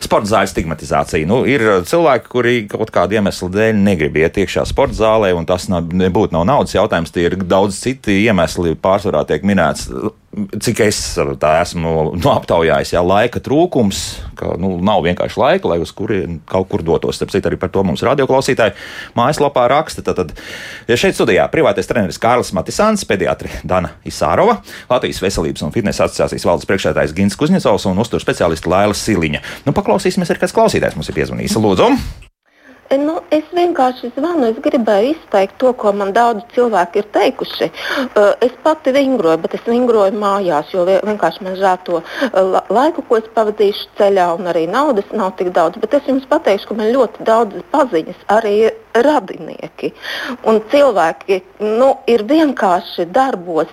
Sporta zāļu stigmatizācija. Nu, ir cilvēki, kuri kaut kādu iemeslu dēļ negrib iet iekšā sporta zālē, un tas nav, nebūtu nav naudas jautājums. Tie ir daudz citi iemesli, pārsvarā tiek minēts cik es tā esmu nu, aptaujājis, jā, laika trūkums, ka nu, nav vienkārši laika, lai uz kurien kaut kur dotos. Starp citu, arī par to mums radioklausītāji mājaslapā raksta. Tad, tad ja šeit studijā privātais treneris Kārlis Matisāns, pediatri Dana Isārova, Latvijas Veselības un fitnesa asociācijas valdes priekšsēdājs Gins Kuzņecovs un uztur speciālisti Laila Siliņa. Nu, paklausīsimies, ir kāds klausītājs mums ir piezvanījis. Lūdzu! E, nu, es vienkārši zvanu, es gribēju izteikt to, ko man daudz cilvēki ir teikuši. E, es pati vingroju, bet es vingroju mājās, jo vienkārši man žēl to e, laiku, ko es pavadīšu ceļā, un arī naudas nav tik daudz. Bet es jums pateikšu, ka man ļoti daudz paziņas arī radinieki. Un cilvēki nu, ir vienkārši darbos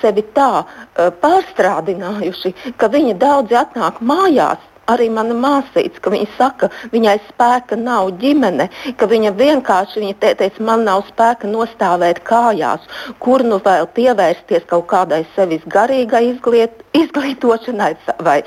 sevi tā pārstrādinājuši, ka viņi daudzi atnāk mājās arī mana māsīca, ka viņa saka, viņai spēka nav ģimene, ka viņa vienkārši viņa te, teica, man nav spēka nostāvēt kājās, kur nu vēl pievērsties kaut kādai sevis garīgai izgliet, izglītošanai vai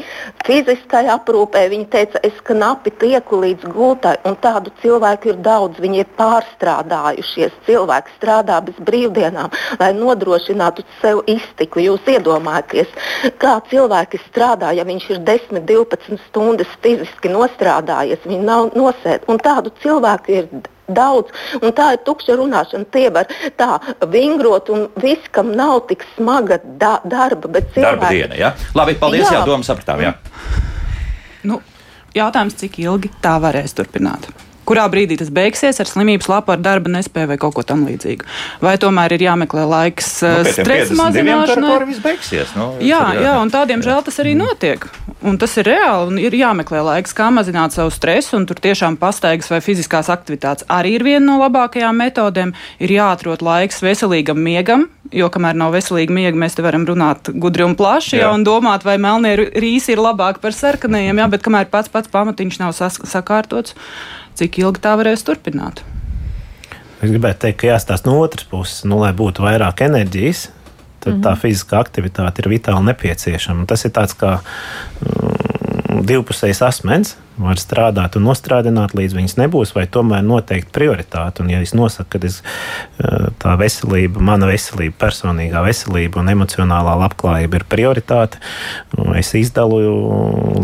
fiziskai aprūpē. Viņa teica, es knapi tieku līdz gultai, un tādu cilvēku ir daudz. Viņi ir pārstrādājušies. Cilvēki strādā bez brīvdienām, lai nodrošinātu sev iztiku. Jūs iedomājieties, kā cilvēki strādā, ja viņš ir 10, 12 stundas fiziski nostrādājies, viņi nav nosēdi. Un tādu cilvēku ir daudz, un tā ir tukša runāšana. Tie var tā vingrot, un viss, kam nav tik smaga da darba, bet cilvēki... Darba diena, jā. Labi, paldies, jā, jā domu sapratām, jā. Nu, jautājums, cik ilgi tā varēs turpināt? Kurā brīdī tas beigsies ar slimības lapu, ar darba nespēju vai kaut ko tamlīdzīgu. Vai tomēr ir jāmeklē laiks nu, uh, stresa mazināšanai? Nu, jā, jā, jā, un tādiem žēl tas arī notiek. Un tas ir reāli, un ir jāmeklē laiks, kā mazināt savu stresu, un tur tiešām pastaigas vai fiziskās aktivitātes arī ir viena no labākajām metodēm. Ir jāatrod laiks veselīgam miegam, jo kamēr nav veselīga miega, mēs te varam runāt gudri un plaši, jā. Jā, un domāt, vai melnie rīsi ir labāki par sarkanajiem, jā, bet kamēr pats pats pamatiņš nav sakārtots, cik ilgi tā varēs turpināt. Es gribētu teikt, ka jāstāsta no otras puses, nu, lai būtu vairāk enerģijas, tad mm -hmm. tā fiziskā aktivitāte ir vitāli nepieciešama. Tas ir tāds kā mm, divpusējs asmens var strādāt un nostrādāt, līdz viņas nebūs, vai tomēr noteikti prioritāte. Un, ja es nosaku, ka es, eh, tā veselība, mana veselība, personīgā veselība un emocionālā labklājība ir prioritāte, es izdalu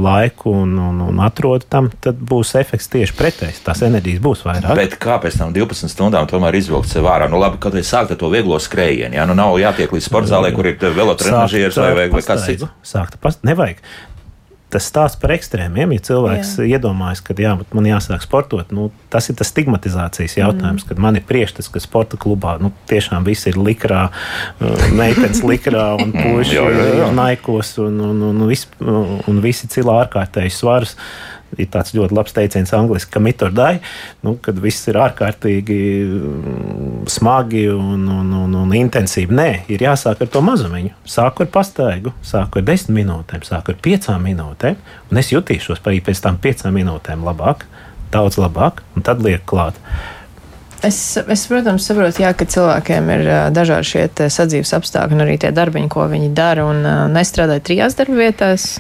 laiku un, un, un atrodu tam, tad būs efekts tieši pretējs. Tās enerģijas būs vairāk. Bet kā pēc tam 12 stundām tomēr izvilkt sev ārā? Nu, labi, kad es sāku to vieglo skrējienu, ja nu nav jātiek līdz sporta zālē, kur ir velotrenažieris vai, vai, vai kas cits. Sākt past, nevajag tas stāsts par ekstrēmiem. Ja cilvēks jā. iedomājas, ka jā, man jāsāk sportot, nu, tas ir tas stigmatizācijas jautājums, mm. kad man ir priekšstats, ka sporta klubā nu, tiešām viss ir likrā, uh, meitenes likrā un ir naikos un, un, un, un, un visi cilā ārkārtēji svarus ir tāds ļoti labs teiciens angļuiski, ka mitordai, nu, kad viss ir ārkārtīgi mm, smagi un, un, un, un intensīvi. Nē, ir jāsāk ar to mazumiņu. Sāku ar pastaigu, sāku ar desmit minūtēm, sāku ar piecām minūtēm, un es jutīšos arī pēc tam piecām minūtēm labāk, daudz labāk, un tad liek klāt. Es, es, protams, saprotu, jā, ka cilvēkiem ir dažādi šie sadzīves apstākļi un arī tie darbiņi, ko viņi dara un uh, nestrādā trijās darba vietās.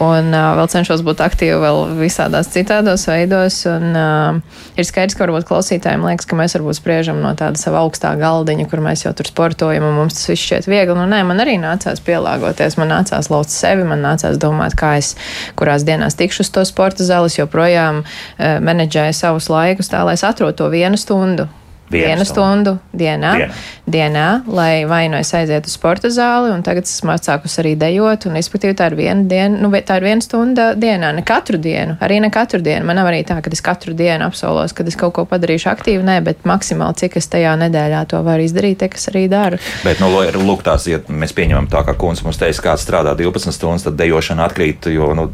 Un uh, vēl cenšos būt aktīvi vēl visādās citādos veidos. Un, uh, ir skaidrs, ka varbūt klausītājiem liekas, ka mēs varbūt spriežam no tāda sava augstā galdiņa, kur mēs jau tur sportojam, un mums tas viss šķiet viegli. Nu, nē, man arī nācās pielāgoties, man nācās lauzt sevi, man nācās domāt, kā es kurās dienās tikšu uz to sporta zāles, joprojām uh, menedžēju savus laikus tā, lai es atrodu to vienu stundu mundo. Vienu stundu dienā, dienā. dienā, lai vai nu es aizietu uz sporta zāli, un tagad esmu atsākusi arī dejot, un respektīvi tā ir viena diena, nu, tā ir viena stunda dienā, ne katru dienu, arī ne katru dienu. Man nav arī tā, ka es katru dienu apsolos, ka es kaut ko padarīšu aktīvu, nē, bet maksimāli cik es tajā nedēļā to varu izdarīt, te, kas arī daru. Bet, nu, lūk, tās, ja mēs pieņemam tā, ka kundze mums teica, kāds strādā 12 stundas, tad dejošana atkrīt, jo, nu,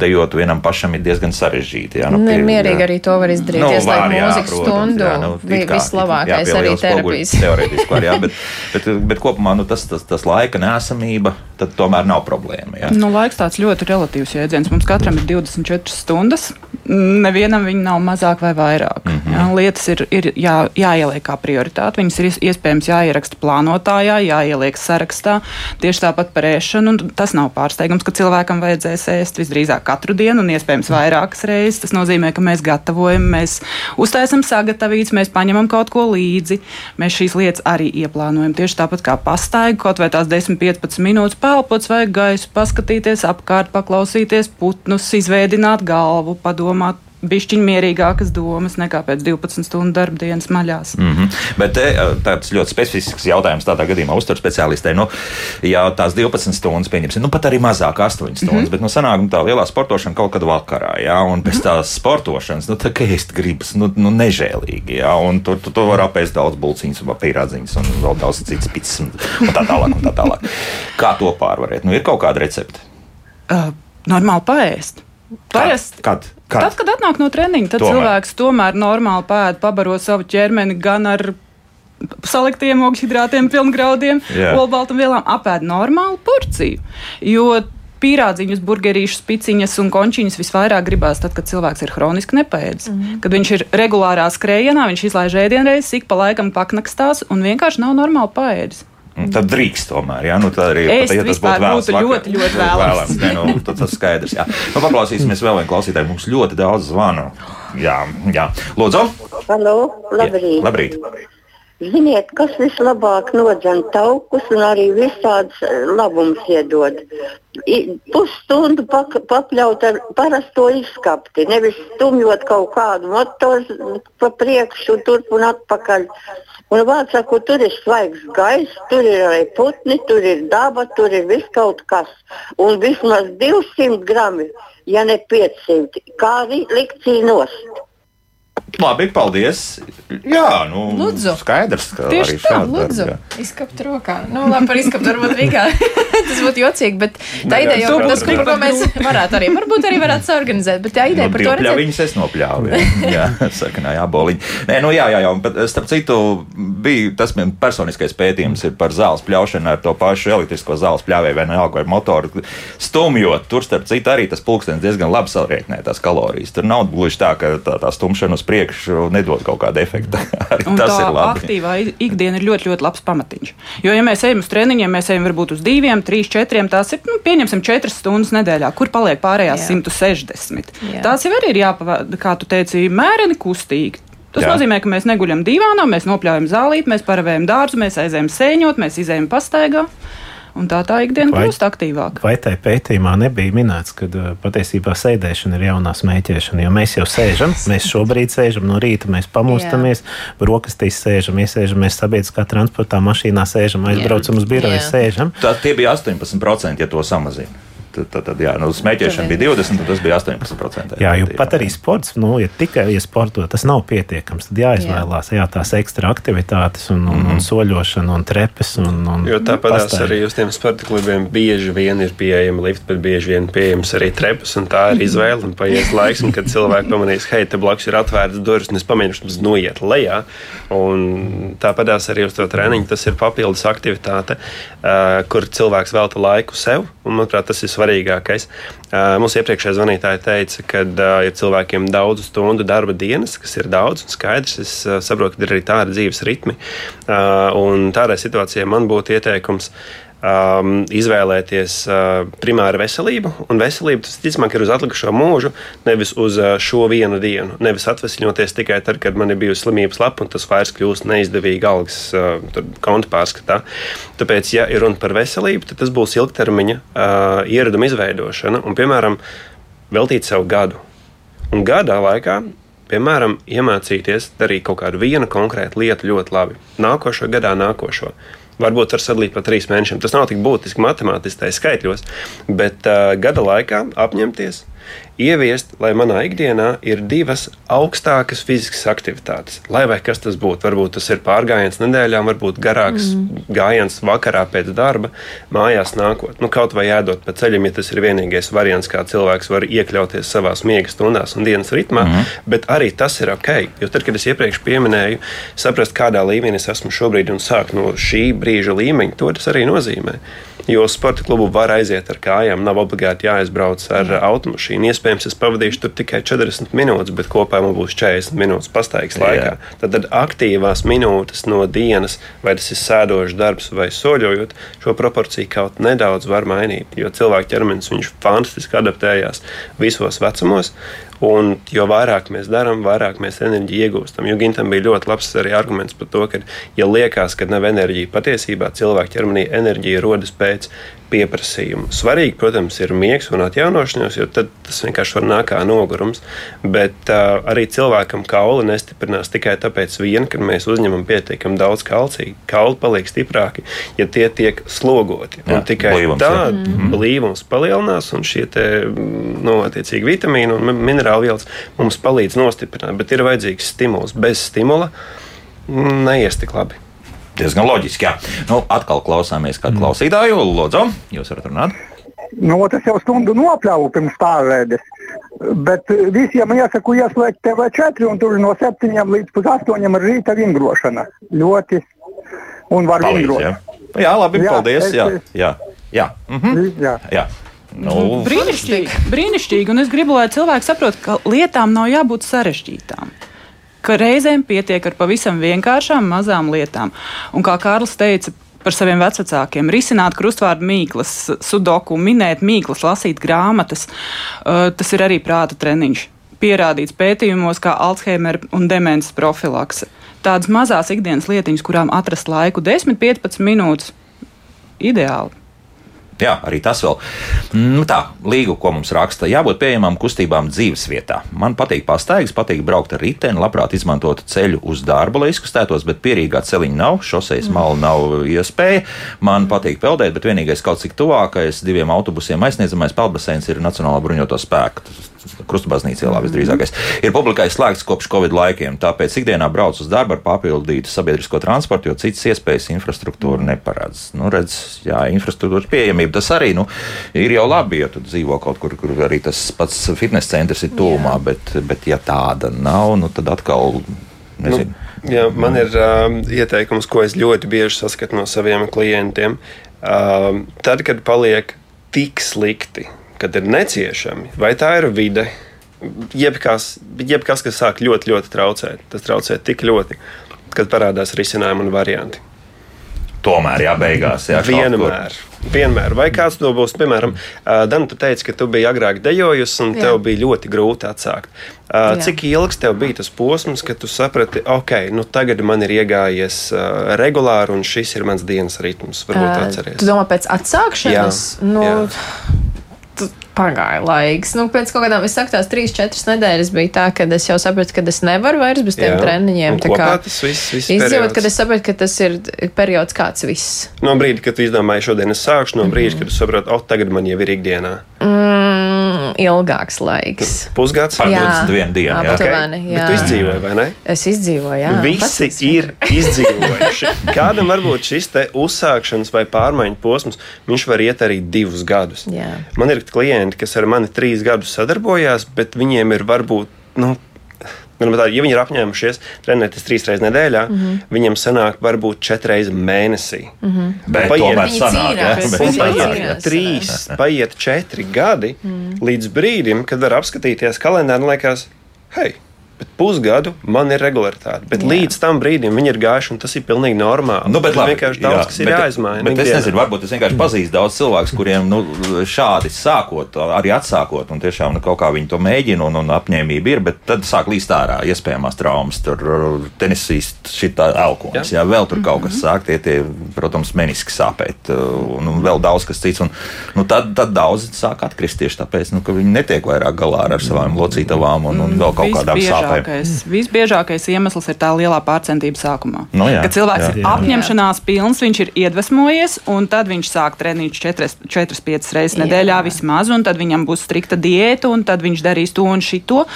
dejot vienam pašam ir diezgan sarežģīti. Jā, nu, pie, mierīgi jā. arī to var izdarīt, nu, ieslēgt mūzikas stundu, jā, nu, vislabākais arī terapijas. Teorētiski var, jā, bet, bet, bet kopumā nu, tas, tas, tas laika nesamība, tad tomēr nav problēma. Jā. Nu, laiks tāds ļoti relatīvs jēdziens. Mums katram ir 24 stundas. nevienam viņi nav mazāk vai vairāk. Mm jā, lietas ir, ir jā, jāieliek kā prioritāte. Viņas ir iespējams jāieraksta plānotājā, jāieliek sarakstā. Tieši tāpat par ēšanu. Tas nav pārsteigums, ka cilvēkam vajadzēs ēst visdrīzāk katru dienu un iespējams vairākas reizes. Tas nozīmē, ka mēs gatavojam, mēs uztaisam sagatavīts, mēs paņemam kaut ko līdzi. Mēs šīs lietas arī ieplānojam. Tieši tāpat kā pastaigu, kaut vai tās 10-15 minūtes pelpots vai gaisu, paskatīties apkārt, paklausīties putnus, izveidināt galvu, padomāt domāt bišķiņ mierīgākas domas nekā pēc 12 stundu darba dienas maļās. Mm -hmm. Bet te, tāds ļoti specifisks jautājums tādā gadījumā uztver speciālistē. Nu, ja tās 12 stundas, pieņemsim, nu pat arī mazāk 8 stundas, mm -hmm. bet nu, sanāk tā lielā sportošana kaut kad vakarā, jā, un pēc -hmm. tās sportošanas, nu tā kā ēst gribas, nu, nu nežēlīgi, jā, un tur tu, tu var apēst daudz bulciņas un pīrādziņas un vēl daudz citas pits un, un tā tālāk un tā tālāk. Kā to pārvarēt? Nu, ir kaut kāda recepte? Uh, normāli paēst. Parasti. Kad? Kad? Tad, kad atnāk no treniņa, tad tomēr. cilvēks tomēr normāli pēda, pabaro savu ķermeni gan ar saliktiem ogļhidrātiem, pilngraudiem, olbaltumvielām, apēd normālu porciju. Jo pīrādziņus, burgerīšus, piciņas un končiņas visvairāk gribās tad, kad cilvēks ir hroniski nepēdis. Mm -hmm. Kad viņš ir regulārā skrējienā, viņš izlaiž ēdienreizes, ik pa laikam paknakstās un vienkārši nav normāli paēdis. Tad drīkst tomēr. Jā, nu, tad arī pat, ja tas būtu vēlams, būtu ļoti, ļoti vēlams. vēlams ne, nu, tad tas skaidrs. Jā. Nu, paklausīsimies vēl vienu klausītāju. Mums ļoti daudz zvanu. Jā, jā. Lūdzu. Halo, labrīt. Jā, labrīt. Ziniet, kas vislabāk nodzēna taukus un arī visādas eh, labumus iedod. Pusstundu pak papļaut ar parasto izskapti, nevis stumjot kaut kādu motoru pa priekšu, turp un atpakaļ. Un vārds sakot, tur ir svaigs gaiss, tur ir arī putni, tur ir daba, tur ir viss kaut kas. Un vismaz 200 grami, ja ne 500, kā arī likcija nost. Labi, paldies. Jā, nu, lūdzu. skaidrs, ka Tieši arī tā, lūdzu, izkapt rokā. Nu, labi, par izkapt varbūt vīgā. tas būtu jocīgi, bet tā ideja jau ir tas, par ko mēs varētu arī, varbūt arī varētu saorganizēt, bet tā ideja nu, par to redzēt. Viņas es nopļāvu, jā, jā sarkanā jāboliņa. Nē, nu jā, jā, jā, un starp citu bija tas personiskais pētījums ir par zāles pļaušanu ar to pašu elektrisko zāles pļāvēju vai vienalga ar motoru stumjot. Tur starp citu arī tas pulkstenis diezgan labi salrieknē tās kalorijas. Tur nav gluži tā, ka tā, tā stumšana uz priekšu priekšu nedod kaut kādu efektu. tas ir labi. Aktīvā ikdiena ir ļoti, ļoti labs pamatiņš. Jo, ja mēs ejam uz treniņiem, mēs ejam varbūt uz diviem, trīs, četriem, tās ir, nu, pieņemsim, četras stundas nedēļā, kur paliek pārējās Jā. 160. Jā. Tās jau arī ir jāpavada, kā tu teici, mēreni kustīgi. Tas Jā. nozīmē, ka mēs neguļam divānā, mēs nopļaujam zālīti, mēs paravējam dārzu, mēs aizējam sēņot, mēs izējam pastaigā. Un tā tā ikdiena kļūst aktīvāka. Vai tajā pētījumā nebija minēts, ka uh, patiesībā sēdēšana ir jaunā smēķēšana? Jo mēs jau sēžam, mēs šobrīd sēžam no rīta, mēs pamostamies, brokastīs sēžam, iesēžamies sabiedriskā transportā, mašīnā sēžam, aizbraucam Jā. uz biroju, sēžam. Tā tie bija 18%, ja to samazina. Tad, tad, jā, nu, smēķēšana bija 20, un tas bija 18%. Jā, jo pat arī sports, nu, ja tikai ja sporto, tas nav pietiekams. Tad jāizvēlās jā. Jā, tās ekstra aktivitātes, un, un, un mhm. soļošana, un trepes. Un, un, jo tāpat arī uz tiem sporta klubiem bieži vien ir pieejama lifta, bet bieži vien pieejams arī trepes. Tā ir izvēle, un paies laiks, un kad cilvēki pamanīs, hei, te blakus ir atvērtas durvis, un es pamēģināšu noiet lejā. Un tāpat arī uz to treniņu tas ir papildus aktivitāte, uh, kur cilvēks velta laiku sev, un manuprāt, tas ir svarīgākais. Mums iepriekšējā zvanītāja teica, ka ir cilvēkiem daudz stundu darba dienas, kas ir daudz un skaidrs. Es saprotu, ka ir arī tādi dzīves ritmi. Un tādā situācijā man būtu ieteikums um, izvēlēties uh, primāru veselību. Un veselība tas, ticamāk, ir uz atlikušo mūžu, nevis uz uh, šo vienu dienu. Nevis atvesļoties tikai tad, kad man ir bijusi slimības lapa, un tas vairs kļūst neizdevīgi algas uh, konta pārskatā. Tāpēc, ja ir runa par veselību, tad tas būs ilgtermiņa uh, ieraduma izveidošana un, piemēram, veltīt sev gadu. Un gadā laikā piemēram, iemācīties darīt kaut kādu vienu konkrētu lietu ļoti labi. Nākošo gadā, nākošo varbūt var sadalīt pa trīs mēnešiem. Tas nav tik būtiski matemātiski skaitļos, bet uh, gada laikā apņemties ieviest, lai manā ikdienā ir divas augstākas fiziskas aktivitātes. Lai vai kas tas būtu, varbūt tas ir pārgājiens nedēļām, varbūt garāks mm. gājiens vakarā pēc darba, mājās nākot. Nu, kaut vai ēdot pa ceļam, ja tas ir vienīgais variants, kā cilvēks var iekļauties savā miega stundās un dienas ritmā, mm. bet arī tas ir ok. Jo tad, kad es iepriekš pieminēju, saprast, kādā līmenī es esmu šobrīd un sākt no šī brīža līmeņa, to tas arī nozīmē. Jo uz sporta klubu var aiziet ar kājām, nav obligāti jāaizbrauc ar automašīnu. Iespējams, es pavadīšu tur tikai 40 minūtes, bet kopā man būs 40 minūtes pastaigas laikā. Tad, tad aktīvās minūtes no dienas, vai tas ir sēdošs darbs vai soļojot, šo proporciju kaut nedaudz var mainīt. Jo cilvēka ķermenis fantastiski adaptējās visos vecumos. Un jo vairāk mēs darām, vairāk mēs enerģiju iegūstam. Jo Gintam bija ļoti labs arī arguments par to, ka, ja liekas, ka nav enerģija, patiesībā cilvēka ķermenī enerģija rodas pēc pieprasījumu. Svarīgi, protams, ir miegs un atjaunošanās, jo tas vienkārši var nākt kā nogurums. Bet uh, arī cilvēkam kauli nestiprinās tikai tāpēc, vien, ka mēs uzņemam pietiekami daudz kalcija. Kauli paliek stiprāki, ja tie tiek slogoti. Jā, un tikai tādā mm. blīvums palielinās, un šie te, nu, vitamīni un minerāli vielas mums palīdz nostiprināt. Bet ir vajadzīgs stimuls. Bez stimula neies tik labi diezgan loģiski. Jā. Nu, atkal klausāmies kādu mm. klausītāju. Lūdzu, jūs varat runāt. Nu, tas jau stundu nopļāvu pirms stāvēdes. Bet visiem iesaku ieslēgt TV4 un tur no 7 līdz 8 ir rīta vingrošana. Ļoti un var Palīdz, vingrot. Jā. jā, labi, jā, paldies. Es, jā, jā, jā. Mhm. jā. jā. Nu, brīnišķīgi, brīnišķīgi. Un es gribu, lai cilvēki saprotu, ka lietām nav jābūt sarežģītām ka reizēm pietiek ar pavisam vienkāršām mazām lietām. Un kā Kārlis teica, par saviem vecākiem, risināt krustvārdu mīklas, sudoku, minēt mīklas, lasīt grāmatas. Uh, tas ir arī prāta treniņš. Pierādīts pētījumos, kā Alzheimer un demences profilakse. Tādas mazas ikdienas lietiņas, kurām atrast laiku 10, 15 minūtes, ideāli. Jā, arī tas vēl. Nu, tā, līgu, ko mums raksta, jābūt pieejamām kustībām dzīves vietā. Man patīk pastaigas, patīk braukt ar riteni, labprāt izmantot ceļu uz darbu, lai izkustētos, bet pierīgā celiņa nav, šoseis mm. malu nav iespēja. Man patīk peldēt, bet vienīgais kaut cik tuvākais diviem autobusiem aizsniedzamais peldbaseins ir Nacionālā bruņoto spēku. Krustabaznīca ielā visdrīzākais. Ir publikai slēgts kopš Covid laikiem, tāpēc ikdienā brauc uz darbu ar papildītu sabiedrisko transportu, jo citas iespējas infrastruktūra neparedz. Nu, redz, jā, infrastruktūras pieejamība. Tas arī nu, ir jau labi, ja tu dzīvo kaut kur, kur arī tas pats fitnes centrs ir tūmā, bet, bet ja tāda nav, nu, tad atkal nezinu. Nu, jā, man ir uh, ieteikums, ko es ļoti bieži saskatu no saviem klientiem. Uh, tad, kad paliek tik slikti, kad ir neciešami, vai tā ir vide, jebkas, jebkas kas sāk ļoti, ļoti traucēt. Tas traucē tik ļoti, kad parādās risinājumi un varianti. Tomēr, jā, beigās. Jā, vienmēr. Vienmēr. Vai kāds to būs, piemēram, Dana, tu teici, ka tu biji agrāk dejojusi un jā. tev bija ļoti grūti atsākt. Jā. Cik ilgs tev bija tas posms, kad tu saprati, ok, nu tagad man ir iegājies regulāri un šis ir mans dienas ritms? Varbūt atceries. Tu domā pēc atsākšanas? Jā. Nu, jā pagāja laiks. Nu, pēc kaut kādām, es saku, tās trīs, četras nedēļas bija tā, ka es jau sapratu, ka es nevaru vairs bez tiem Jā. treniņiem. Un tā kā tas viss, viss izdzīvot, kad es sapratu, ka tas ir periods kāds viss. No brīdi, kad tu izdomāji šodien es sākšu, no brīža, mm kad tu saproti, oh, tagad man jau ir ikdienā. Mm, ilgāks laiks. Pusgads? Jā, viena diena. Jā, okay. jā. Bet tu izdzīvoji, vai ne? Es izdzīvoju, jā. Visi Pats ir izdzīvojuši. Kādam varbūt šis te uzsākšanas vai pārmaiņu posms, viņš var iet arī divus gadus. Jā. Man ir klienti, kas ar mani trīs gadus sadarbojās, bet viņiem ir varbūt. Nu, Tā, ja viņi ir apņēmušies trenēties trīs reizes nedēļā, mm -hmm. viņam sanāk varbūt četras reizes mēnesī. Mm -hmm. Bet paiet, tomēr sanāk, ja? paiet trīs, paiet četri gadi mm -hmm. līdz brīdim, kad var apskatīties kalendāru un liekas, hei! Bet pusgadu man ir regularitāte. Bet jā. līdz tam brīdim viņi ir gājuši, un tas ir pilnīgi normāli. Nu, bet labi, vienkārši daudz jā, kas ir bet, jāizmaina. Bet es nezinu, varbūt es vienkārši pazīstu daudz cilvēku, kuriem nu, šādi sākot, arī atsākot, un tiešām nu, kaut kā viņi to mēģina, un, un apņēmība ir, bet tad sāk līst ārā iespējamās traumas, tur tenisīs šitā elkonis, jā. jā, vēl tur kaut kas mhm. sāk, tie, tie protams, meniski sāpēt, un, un vēl daudz kas cits, un nu, tad, tad daudz sāk atkrist tieši tāpēc, nu, ka viņi netiek vairāk galā ar savām locītavām un, un vēl kaut kādām sāpēm visbiežākais, visbiežākais iemesls ir tā lielā pārcentība sākumā. No nu jā, kad cilvēks jā, ir jā. apņemšanās pilns, viņš ir iedvesmojies, un tad viņš sāk trenīt 4-5 reizes nedēļā vismaz, un tad viņam būs strikta diēta, un tad viņš darīs to un šito.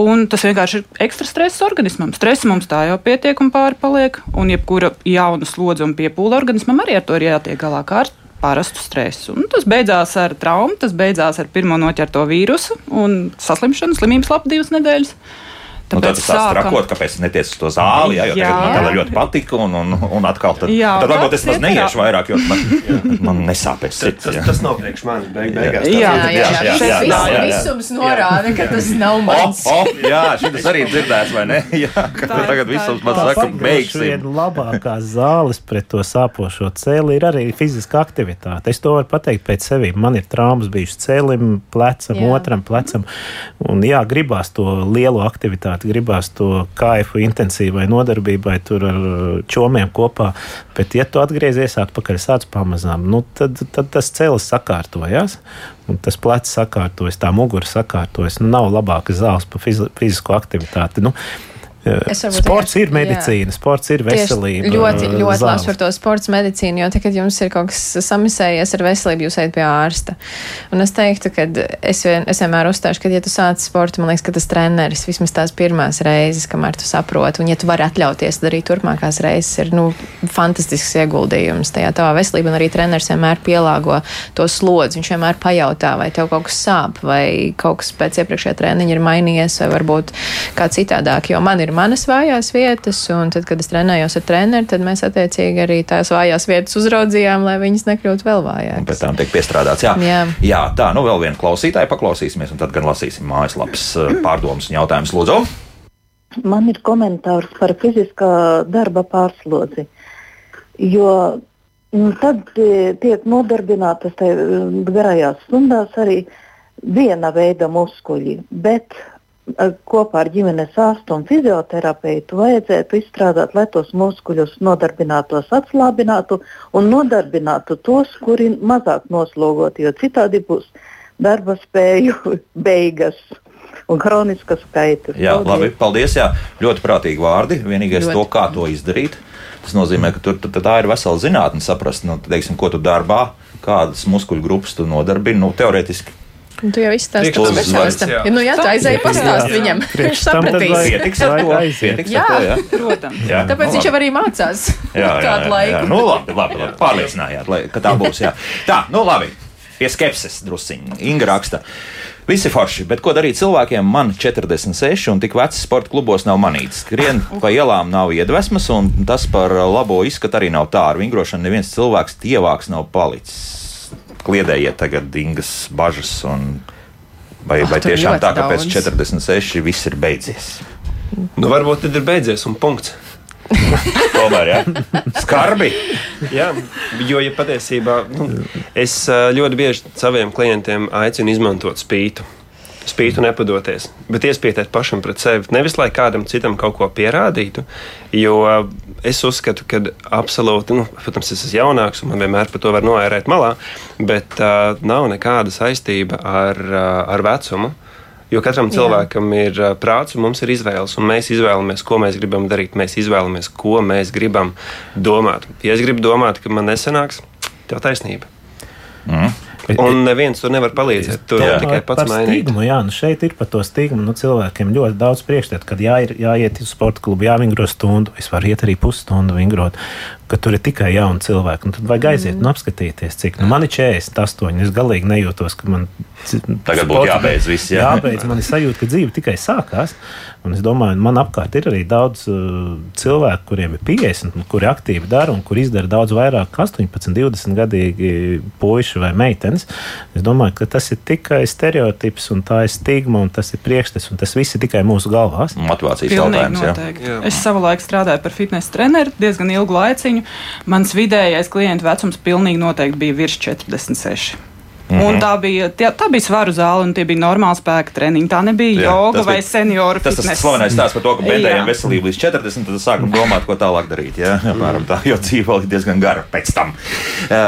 Un tas vienkārši ir ekstra stress organismam. Stresa mums tā jau pietiek un pāri paliek, un jebkura jauna slodze un piepūle organismam arī ar to ir jātiek galā kārt parastu stresu. Un tas beidzās ar traumu, tas beidzās ar pirmo noķerto vīrusu un saslimšanu, slimības lapu divas nedēļas. Tāpēc un tad tas sākam... trakot, kāpēc netiec uz to zāli, jā, jo jā. tagad man tā ļoti patika, un, un, un atkal tad, jā, tad varbūt es maz neiešu vairāk, jo man, man nesāpēs sirds. Tas, tas nav priekš manis, beig, beigās. Jā, jā, jā, jā, jā, jā, jā. Visums norāda, ka tas nav mans. Oh, oh, jā, šis arī dzirdēts, vai ne? Jā, ka tā, tagad visums man saka, beigsim. Viena labākās zāles pret to sāpošo cēli ir arī fiziska aktivitāte. Es to varu pateikt pēc sevis. Man ir traumas bijušas cēlim, plecam, otram plecam. Un jā, gribās to lielu aktivitāti aktivitāti, gribās to kaifu intensīvai nodarbībai, tur ar čomiem kopā. Bet, ja tu atgriezies atpakaļ, sāc pamazām, nu, tad, tad tas celis sakārtojas. Tas plecs sakārtojas, tā mugura sakārtojas. Nu, nav labākas zāles par fizisko aktivitāti. Nu, Sports ir medicīna, jā. sports ir veselība. Tieši ļoti, ļoti labs par to sports medicīnu, jo tad, kad jums ir kaut kas samisējies ar veselību, jūs ejat pie ārsta. Un es teiktu, ka es, vien, es vienmēr uzstāšu, ka, ja tu sāc sportu, man liekas, ka tas treneris vismaz tās pirmās reizes, kamēr tu saproti, un ja tu vari atļauties darīt turpmākās reizes, ir nu, fantastisks ieguldījums tajā tavā veselībā, un arī treneris vienmēr pielāgo to slodzi. Viņš vienmēr pajautā, vai tev kaut kas sāp, vai kaut kas pēc iepriekšējā treniņa ir mainījies, vai varbūt kā citādāk, jo man ir manas vājās vietas, un tad, kad es trenējos ar treneri, tad mēs attiecīgi arī tās vājās vietas uzraudzījām, lai viņas nekļūtu vēl vājākas. Pēc tam tiek piestrādāts. Jā, jā. jā tā, nu vēl viena klausītāja paklausīsimies, un tad gan lasīsim mājaslapas eh, pārdomas un jautājumus. Lūdzu! Man ir komentārs par fiziskā darba pārslodzi. Jo nu, tad eh, tiek nodarbinātas eh, garajās stundās arī viena veida muskuļi, bet kopā ar ģimenes ārstu un fizioterapeitu vajadzētu izstrādāt, lai tos muskuļus nodarbinātos, atslābinātu un nodarbinātu tos, kuri mazāk noslogoti, jo citādi būs darba spēju beigas. Un kroniskas skaitas. Jā, paldies. labi, paldies. Jā, ļoti prātīgi vārdi. Vienīgais ļoti. to, kā to izdarīt. Tas nozīmē, ka tur, tā ir vesela zinātne saprast, nu, teiksim, ko tu darbā, kādas muskuļu grupas tu nodarbini. Nu, teorētiski tu jau izstāstīji par speciālistu. Ja, nu, jā, tā aizēja pastāstīt viņam. Viņš sapratīs. Pietiks ar to. Pietiks jā, ar to, jā. protams. Jā, Tāpēc nu, viņš jau arī mācās jā, jā, kādu laiku. Jā, nu, labi, labi, labi. pārliecinājāt, lai, ka tā būs. Jā. Tā, nu labi. Pie skepses drusciņi. Inga raksta. Visi forši, bet ko darīt cilvēkiem? Man 46, un tik vecs sporta klubos nav manīts. Skrien pa ielām nav iedvesmas, un tas par labo izskatu arī nav tā. Ar vingrošanu neviens cilvēks tievāks nav palicis kliedējiet tagad dingas bažas. Un, vai, oh, vai tiešām tā, ka pēc 46 viss ir beidzies? Nu, varbūt tad ir beidzies un punkts. Tomēr, jā, skarbi. jā, jo, ja patiesībā nu, es ļoti bieži saviem klientiem aicinu izmantot spītu spītu nepadoties, bet iespietēt pašam pret sevi. Nevis lai kādam citam kaut ko pierādītu, jo es uzskatu, ka absolūti, nu, protams, es esmu jaunāks un man vienmēr par to var noērēt malā, bet uh, nav nekāda saistība ar, uh, ar vecumu. Jo katram cilvēkam Jā. ir uh, prāts, un mums ir izvēles, un mēs izvēlamies, ko mēs gribam darīt. Mēs izvēlamies, ko mēs gribam domāt. Ja es gribu domāt, ka man nesanāks, tev taisnība. Mm. Un neviens tur nevar palīdzēt. Tur jā, tikai pats mainīt. Stigmu, jā, nu šeit ir par to stigmu. Nu, cilvēkiem ļoti daudz priekšstatu, kad jā, ir, jāiet uz sporta klubu, jāvingro stundu. Es varu iet arī pusstundu vingrot ka tur ir tikai jauni cilvēki. Un tad vajag aiziet mm. un apskatīties, cik nu, man ir 48. Es galīgi nejūtos, ka man tagad būtu jābeidz viss. Jā. Jābeidz. Man ir sajūta, ka dzīve tikai sākās. Un es domāju, man apkārt ir arī daudz uh, cilvēku, kuriem ir 50, kuri aktīvi dara un kuri izdara daudz vairāk kā 18, 20 gadīgi puiši vai meitenes. Es domāju, ka tas ir tikai stereotips un tā ir stigma un tas ir priekšstats un tas viss ir tikai mūsu galvās. Motivācijas jautājums. Jā. Es savulaik strādāju par fitnesa treneru diezgan ilgu laiciņu. Mans vidējais klientu vecums pilnīgi noteikti bija virs 46. Mm -hmm. Tā bija, tā, tā bija svaru zāle, un tie bija normāli spēka treniņi. Tā nebija Jā, joga vai senioru tas, fitness. Tas slavenais stāsts par to, ka bēdējiem veselību līdz 40, tad sākam domāt, ko tālāk darīt. Jā, apmēram tā, jo dzīve ir diezgan gara pēc tam.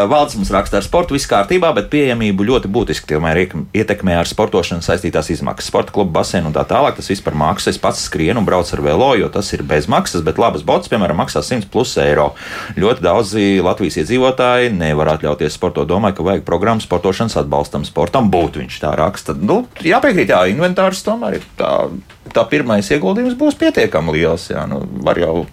Valds mums raksta ar sportu, viss kārtībā, bet pieejamību ļoti būtiski tomēr ietekmē ar sportošanu saistītās izmaksas. Sporta kluba basēnu un tā tālāk, tas viss par maksu. Es pats skrienu un braucu ar velo, jo tas ir bez maksas, bet labas botas, piemēram, maksā 100 plus eiro. Ļoti daudzi Latvijas iedzīvotāji nevar atļauties sportot. Domāju, ka vajag programmu sportošanas atbalstam sportam tam būtu. Viņš tā raksta. Nu, jāpiekrīt, jā, inventārs tomēr ir tā, tā pirmais ieguldījums būs pietiekami liels. Jā, nu, var jau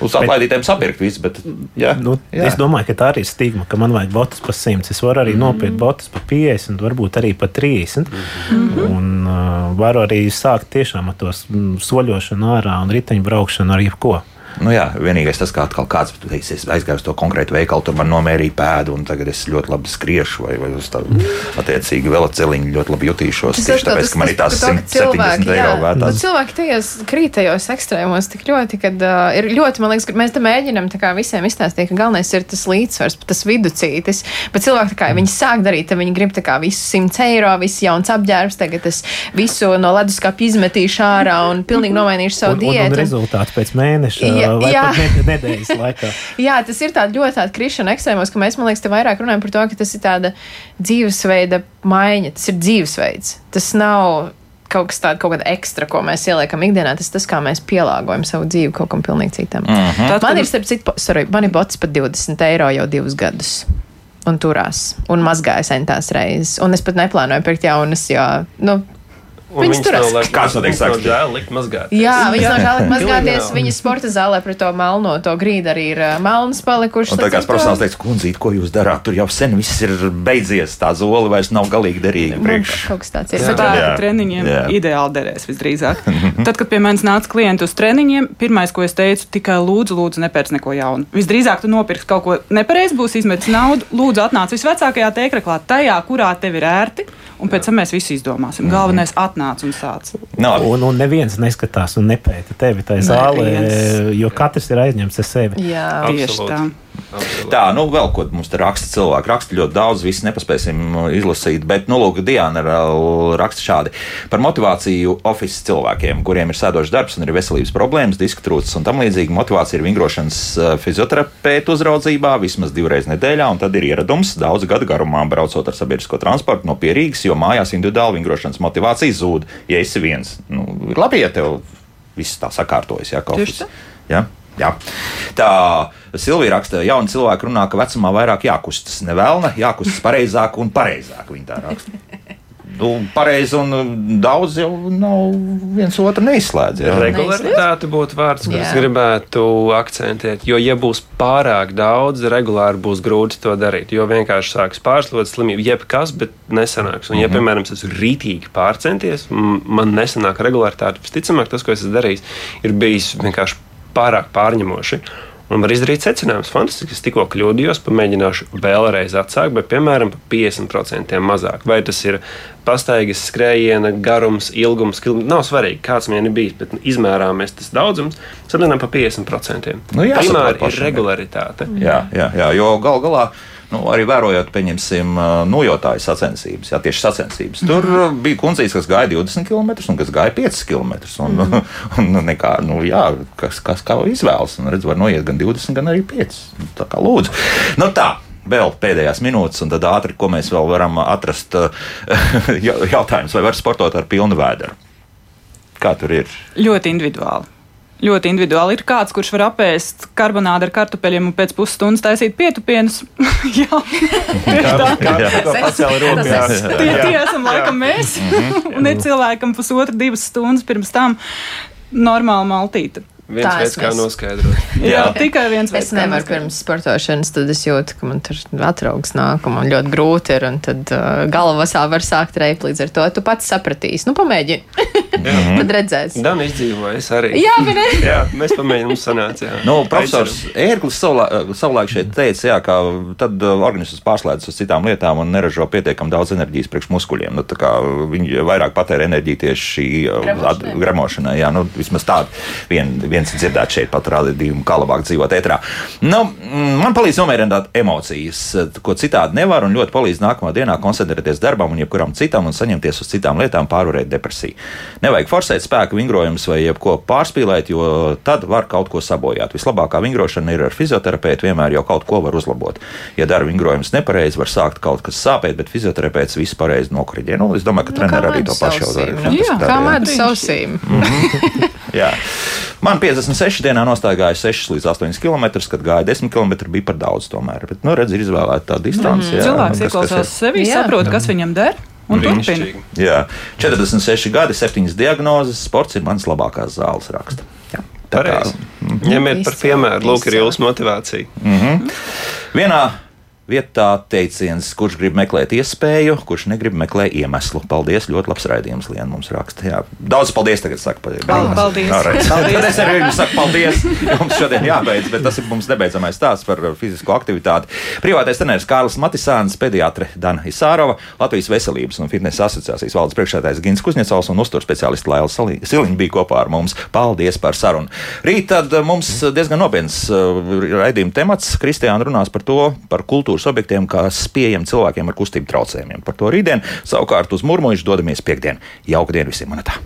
Uz atlaidītēm sapirkt visu, bet. Jā, nu, jā. Es domāju, ka tā arī ir stigma, ka man vajag botus par 100. Es varu arī mm. nopirkt botus par 50, varbūt arī par 30. Mm -hmm. Un uh, varu arī sākt tiešām ar to soļošanu ārā un riteņbraukšanu ar jebko. Nu jā, vienīgais tas, kā atkal kāds teiks, es aizgāju uz to konkrētu veikalu, tur man nomērīja pēdu, un tagad es ļoti labi skriešu, vai, vai uz tādu attiecīgi veloceliņu ļoti labi jutīšos. Tieši tāpēc, ka man ir tās 170 eiro vērtās. Nu, cilvēki tajos krītajos ekstrēmos tik ļoti, kad uh, ir ļoti, man liekas, ka mēs te mēģinam kā visiem izstāstīt, ka galvenais ir tas līdzsvars, tas viducītis, bet cilvēki tā kā viņi sāk darīt, tad viņi grib tā kā visu 100 eiro, visu jauns apģērbs, tagad es visu no leduskapa izmetīšu ārā un pilnīgi nomainīšu savu un, diētu. Un, un rezultāts pēc mēneša jā, vai jā. pat nedēļas laikā. jā, tas ir tāds ļoti tāds krišana ekstrēmos, ka mēs, man liekas, te vairāk runājam par to, ka tas ir tāda dzīvesveida maiņa, tas ir dzīvesveids. Tas nav kaut kas tāds, kaut kāda ekstra, ko mēs ieliekam ikdienā, tas tas, kā mēs pielāgojam savu dzīvi kaut kam pilnīgi citam. Mm -hmm. Tad, man ir, starp citu, sorry, man ir bots par 20 eiro jau divus gadus. Un turās, un mazgāja centās reizes. Un es pat neplānoju pirkt jaunas, jo, nu, Viņas tur ir. Kāds no teiks, ka žēl likt mazgāties? Jā, viņas nav žēl likt mazgāties. Viņas sporta zālē pret to melno, to grīdu arī ir melnas palikušas. Un tā kā profesionāls teiks, kundzīt, ko jūs darāt? Tur jau sen viss ir beidzies. Tā zole vairs nav galīgi derīga. Priekš. Kaut kas tāds ir. Jā. Tā jā. treniņiem jā. ideāli derēs visdrīzāk. Tad, kad pie manis nāca klienti uz treniņiem, pirmais, ko es teicu, tikai lūdzu, lūdzu, nepērc neko jaunu. Visdrīzāk tu nopirksi kaut ko nepareizi, būs izmetis naudu. Lūdzu, atnāc visvecākajā tēkraklā, tajā, kurā tev ir ērti un pēc tam mēs visi izdomāsim. Mhm. Galvenais atnāc un sāc. No. Un, un neviens neskatās un nepēta tevi tajā zālē, jo katrs ir aizņemts ar sevi. Jā, tieši tā. Absolut. Tā, nu, vēl ko mums te raksta cilvēki. Raksta ļoti daudz, visu nepaspēsim izlasīt, bet, nu, lūk, Diana raksta šādi par motivāciju oficiāliem cilvēkiem, kuriem ir sēdošs darbs un ir veselības problēmas, diska trūcis un tam līdzīgi. Motivācija ir vingrošanas eh, fizioterapeitu uzraudzībā vismaz divreiz nedēļā, un tad ir ieradums daudz gadu garumā, braucot ar sabiedrisko transportu no Pierīgas, jo mājās individuāli vingrošanas motivācija zūd, ja esi viens. Nu, ir labi, ja tev viss tā sakārtojas, ja kaut kas. Ja? Jā. Tā Silvija raksta, ka jauni cilvēki runā, ka vecumā vairāk jākustas. Nevēlna, jākustas pareizāk un pareizāk. Viņa tā raksta. Nu, pareizi un daudz jau nav viens otru neizslēdz. Jā. Regularitāte būtu vārds, ko es gribētu akcentēt. Jo, ja būs pārāk daudz, regulāri būs grūti to darīt. Jo vienkārši sāks pārslodzes slimība, jebkas, bet nesanāks. Un, ja, mm -hmm. piemēram, es esmu rītīgi pārcenties, man nesanāk regularitāte, visticamāk, tas, ko es esmu darījis, ir bijis vienkārši pārāk pārņemoši. Un var izdarīt secinājumus. Fantastiski, es tikko kļūdījos, pamēģināšu vēlreiz atsākt, bet piemēram par 50% mazāk. Vai tas ir pastaigas skrējiena garums, ilgums, kilums, nav svarīgi, kāds man ir bijis, bet izmērāmies tas daudzums, samazinām par 50%. Nu, Primāri ir regularitāte. Jā, jā, jā jo gal galā nu, arī vērojot, pieņemsim, nojotāju sacensības, jā, tieši sacensības. Tur mm -hmm. bija kundzīs, kas gāja 20 km un kas gāja 5 km. Un, mm -hmm. un, un nekā, nu, jā, kas, kas kā izvēlas. Un redz, var noiet gan 20, gan arī 5. Tā kā lūdzu. Nu, tā vēl pēdējās minūtes, un tad ātri, ko mēs vēl varam atrast. Jautājums, vai var sportot ar pilnu vēderu? Kā tur ir? Ļoti individuāli ļoti individuāli. Ir kāds, kurš var apēst karbonādu ar kartupeļiem un pēc pusstundas taisīt pietupienus. jā, tieši tā. Tie, tie esam laikam mēs. Mhm. un ir cilvēkam pusotra, divas stundas pirms tam normāla maltīte. Viens tā veids, kā noskaidrot. jā, jā, tikai viens veids. Es nevaru pirms sportošanas, tad es jūtu, ka man tur atraugs nāk, un man ļoti grūti ir, un tad uh, galvasā var sākt reipt līdz ar to. Tu pats sapratīsi, nu pamēģini. tad redzēsi. Dan izdzīvoja, es arī. Jā, bet jā, mēs pamēģinām sanākt, jā. Nu, profesors Ērglis savulaik, savulaik šeit teica, jā, ka tad uh, organisms pārslēdzas uz citām lietām un neražo pietiekam daudz enerģijas priekš muskuļiem. Nu, viņi vairāk patēra enerģiju tieši uh, gremošanai. Jā, nu, vismaz tāda vien, vien viens dzirdēt šeit pat rādījumu, kā labāk dzīvot ētrā. Nu, mm, man palīdz nomierināt emocijas, ko citādi nevar, un ļoti palīdz nākamā dienā koncentrēties darbam un jebkuram citam un saņemties uz citām lietām, pārvarēt depresiju. Nevajag forsēt spēku vingrojumus vai jebko pārspīlēt, jo tad var kaut ko sabojāt. Vislabākā vingrošana ir ar fizioterapeitu, vienmēr jau kaut ko var uzlabot. Ja dara vingrojumus nepareizi, var sākt kaut kas sāpēt, bet fizioterapeits visu pareizi nokriģē. Nu, es domāju, ka nu, treneri arī to pašu jau dara. Jā, kā medus ausīm. jā. Man 56 dienā nostaigāja 6 līdz 8 km, kad gāja 10 km, bija par daudz tomēr. Bet, nu, redz, ir izvēlēta tā distance. Mm, jā, cilvēks ieklausās sevi, saprot, kas viņam der. Un turpina. Jā, 46 gadi, 7 diagnozes, sports ir mans labākās zāles raksta. Jā. Pareizi. Ņemiet par piemēru, lūk, ir jūsu motivācija. Mm -hmm. Vienā vietā teiciens, kurš grib meklēt iespēju, kurš negrib meklēt iemeslu. Paldies, ļoti labs raidījums, Liena mums raksta. Jā. Daudz paldies, tagad saka, paldies. Paldies. paldies. es arī jums saku paldies. Jums šodien jābeidz, bet tas ir mums nebeidzamais stāsts par fizisko aktivitāti. Privātais treneris Kārlis Matisāns, pediatre Dana Isārova, Latvijas veselības un fitnesa asociācijas valdes priekšsēdājs Gins Kuzņecovs un uztur speciālists Laila Siliņa bija kopā ar mums. Paldies par sarunu. Rīt tad mums diezgan nopietns uh, raidījuma temats. Kristiāna runās par to, par kultūras objektiem, kas pieejami cilvēkiem ar kustību traucējumiem. Par to rītdien savukārt uz Murmuļu dodamies piekdien. Jauka diena visiem! Manatā.